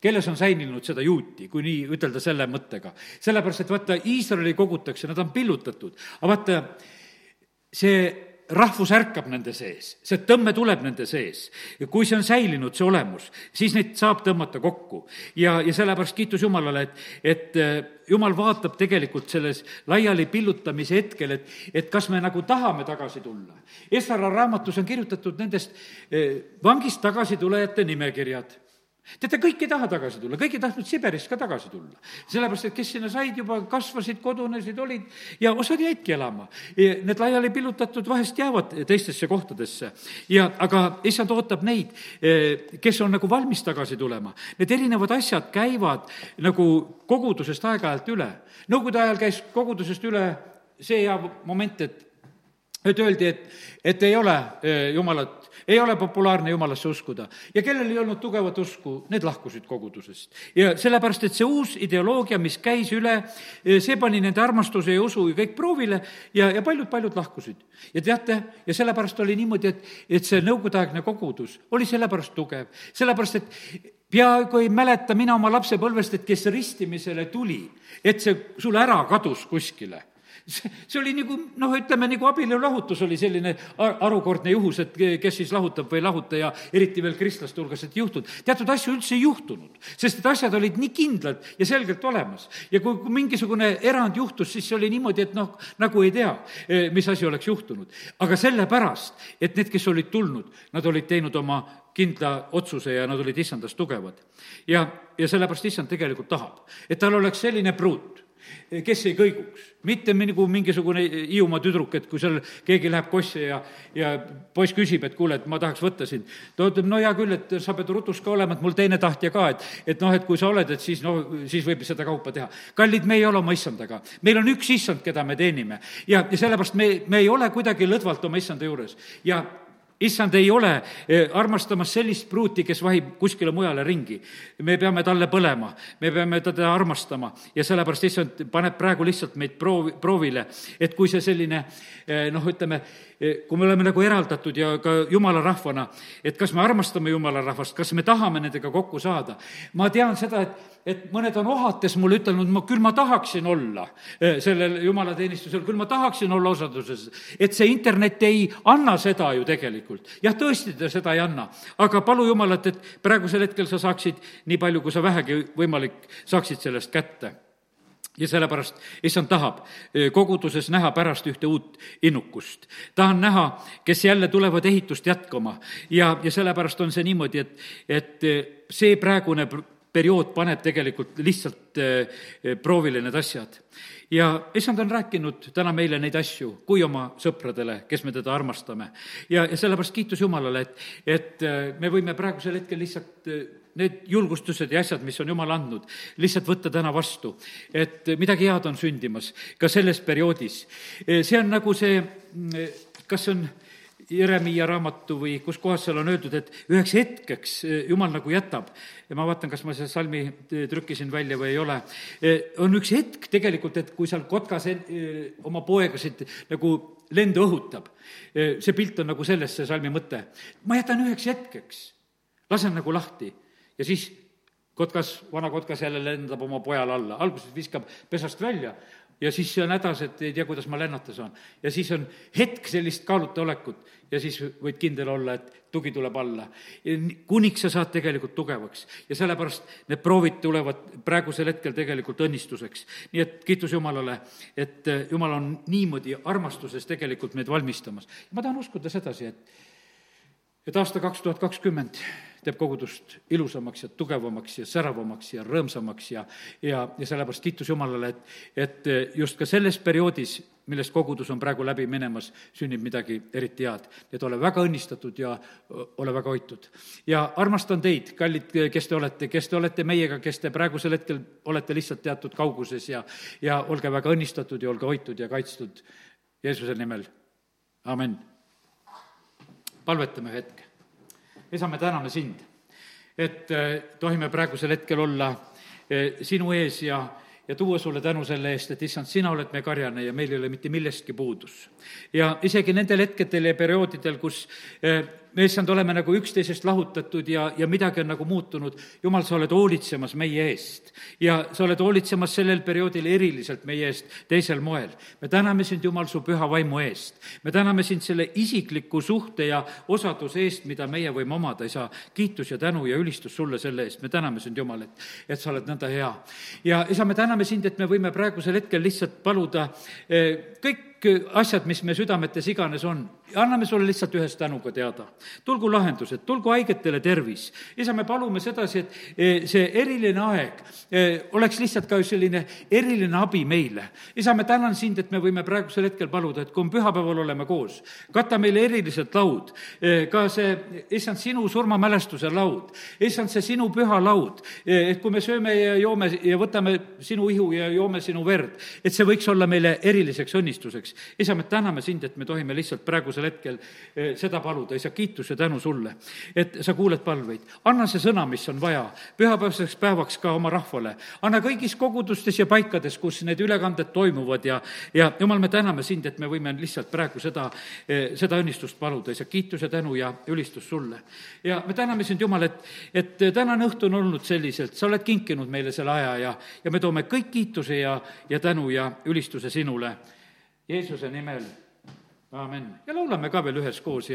Kelles on säilinud seda juuti, kui nii ütelda selle mõttega. sellepärast, et vaata, Iisraeli kogutakse, nad on pillutatud, aga vaata, see rahvus ärkab nende sees, see tõmme tuleb nende sees. kui see on säilinud, see olemus, siis neid saab tõmmata kokku. ja, ja sellepärast kiitus Jumalale, et, et äh, Jumal vaatab tegelikult selles laiali pillutamise hetkel, et, et kas me nagu tahame tagasi tulla. Esra raamatus on kirjutatud nendest äh, vangist tagasitulejate nimekirjad teate, kõik ei taha tagasi tulla, kõik ei tahtnud Siberist ka tagasi tulla. sellepärast, et kes sinna said juba, kasvasid, kodunesid, olid ja osad jäidki elama. Need laiali pillutatud vahest jäävad teistesse kohtadesse. ja aga issand ootab neid, eh, kes on nagu valmis tagasi tulema. Need erinevad asjad käivad nagu kogudusest aeg-ajalt üle. Nõukogude ajal käis kogudusest üle see hea moment, et et öeldi, et, et ei ole jumalat ei ole populaarne jumalasse uskuda. ja kellel ei olnud tugevat usku, need lahkusid kogudusest. ja sellepärast, et see uus ideoloogia, mis käis üle, see pani nende armastuse ja usu kõik proovile ja, ja paljud-paljud lahkusid. ja teate, ja sellepärast oli niimoodi, et, et see nõukogudeaegne kogudus oli sellepärast tugev, sellepärast et peaaegu ei mäleta mina oma lapsepõlvest, et kes ristimisele tuli, et see sul ära kadus kuskile see, oli nagu noh, ütleme nagu abielulahutus oli selline harukordne juhus, et kes siis lahutab või ei lahuta ja eriti veel kristlaste hulgas, et ei juhtunud. teatud asju üldse ei juhtunud, sest et asjad olid nii kindlad ja selgelt olemas. ja kui, kui mingisugune erand juhtus, siis see oli niimoodi, et noh, nagu ei tea, eh, mis asi oleks juhtunud. aga sellepärast, et need, kes olid tulnud, nad olid teinud oma kindla otsuse ja nad olid issandast tugevad. ja, ja sellepärast issand tegelikult tahab, et tal oleks selline pruut kes ei kõiguks. mitte nagu mingisugune Hiiumaa tüdruk, et kui seal keegi läheb kossi ja, ja poiss küsib, et kuule, et ma tahaks võtta sind. ta ütleb, no hea küll, et sa pead rutus ka olema, et mul teine tahtja ka, et, et noh, et kui sa oled, et siis noh, siis võib seda kaupa teha. kallid, me ei ole oma issandaga. meil on üks issand, keda me teenime. ja, ja sellepärast me, me ei ole kuidagi lõdvalt oma issanda juures. ja issand ei ole eh, armastamas sellist pruuti, kes vahib kuskile mujale ringi. me peame talle põlema, me peame teda armastama ja sellepärast issand paneb praegu lihtsalt meid proovi, proovile, et kui see selline eh, noh, ütleme, Eh, kui me oleme nagu eraldatud ja ka jumala rahvana, et kas me armastame jumala rahvast, kas me tahame nendega kokku saada. ma tean seda, et, et mõned on ohates mulle ütelnud, ma küll ma tahaksin olla sellel jumalateenistusel, küll ma tahaksin olla osaduses. et see internet ei anna seda ju tegelikult. Jah, tõesti ta seda ei anna, aga palu Jumalat, et praegusel hetkel sa saaksid nii palju, kui sa vähegi võimalik, saaksid sellest kätte. Ja sellepärast issand tahab eh, koguduses näha pärast ühte uut innukust. tahan näha, kes jälle tulevad ehitust jätkama. Ja, ja sellepärast on see niimoodi, et, et eh, see praegune periood paneb tegelikult lihtsalt eh, proovile need asjad. ja issand on rääkinud täna meile neid asju kui oma sõpradele, kes me teda armastame. ja, ja sellepärast kiitus Jumalale, et, et me võime praegusel hetkel lihtsalt need julgustused ja asjad, mis on Jumal andnud, lihtsalt võtta täna vastu. et midagi head on sündimas ka selles perioodis. see on nagu see, kas see on Jeremiia raamatu või kus kohas seal on öeldud, et üheks hetkeks Jumal nagu jätab. Ja ma vaatan, kas ma selle salmi trükkisin välja või ei ole, on üks hetk tegelikult, et kui seal kotkas oma poegasid nagu lendu õhutab, see pilt on nagu selles, see salmi mõte. ma jätan üheks hetkeks, lasen nagu lahti. Ja siis kotkas, vana kotkas jälle lendab oma pojale alla, alguses viskab pesast välja ja siis on hädas, et ei tea, kuidas ma lennata saan. ja siis on hetk sellist kaalutaolekut ja siis võid kindel olla, et tugi tuleb alla. kuniks sa saad tegelikult tugevaks ja sellepärast need proovid tulevad praegusel hetkel tegelikult õnnistuseks. nii et kiitus Jumalale, et Jumal on niimoodi armastuses tegelikult meid valmistamas. ma tahan uskuda sedasi, et et aasta kaks tuhat kakskümmend teeb kogudust ilusamaks ja tugevamaks ja säravamaks ja rõõmsamaks ja, ja, ja sellepärast kiitus Jumalale, et, et just ka selles perioodis, millest kogudus on praegu läbi minemas, sünnib midagi eriti head. et ole väga õnnistatud ja ole väga hoitud. ja armastan teid, kallid, kes te olete, kes te olete meiega, kes te praegusel hetkel olete lihtsalt teatud kauguses ja, ja olge väga õnnistatud ja olge hoitud ja kaitstud Jeesuse nimel, amin. palvetame hetke isa, me täname sind, et äh, tohime praegusel hetkel olla äh, sinu ees ja, ja tuua sulle tänu selle eest, et issand, sina oled meie karjane ja meil ei ole mitte millestki puudus. ja isegi nendel hetkedel ja perioodidel, kus äh, me issand, oleme nagu üksteisest lahutatud ja, ja midagi on nagu muutunud. jumal, sa oled hoolitsemas meie eest ja sa oled hoolitsemas sellel perioodil eriliselt meie eest teisel moel. me täname sind, Jumal, su püha vaimu eest. me täname sind selle isikliku suhte ja osaduse eest, mida meie võime omada, isa. kiitus ja tänu ja ülistus sulle selle eest. me täname sind, Jumal, et, et sa oled nõnda hea. ja isa, me täname sind, et me võime praegusel hetkel lihtsalt paluda eh, kõik asjad, mis me südametes iganes on, anname sulle lihtsalt ühest tänuga teada. tulgu lahendused, tulgu haigetele tervis. isa, me palume sedasi, et e, see eriline aeg e, oleks lihtsalt ka selline eriline abi meile. isa, me tänan sind, et me võime praegusel hetkel paluda, et kui me pühapäeval oleme koos, kata meile eriliselt laud, e, ka see, issand, sinu surmamälestuse laud, issand, see sinu püha laud, et kui me sööme ja joome ja võtame sinu ihu ja joome sinu verd, et see võiks olla meile eriliseks õnnistuseks ülistuseks. isa, me täname sind, et me tohime lihtsalt praegusel hetkel eh, seda paluda, isa, kiitus ja tänu sulle, et sa kuuled palveid. anna see sõna, mis on vaja, pühapäevaseks päevaks ka oma rahvale. anna kõigis kogudustes ja paikades, kus need ülekanded toimuvad ja, ja jumal, me täname sind, et me võime lihtsalt praegu seda, seda õnnistust paluda, isa, kiitus ja tänu ja ülistus sulle. ja me täname sind, Jumal, et, et tänane õhtu on olnud selliselt, sa oled kinkinud meile selle aja ja, ja me toome kõik kiituse ja, ja tänu ja ülistuse sinule. Jeesuse nimel, aamen. ja laulame ka veel üheskoos ja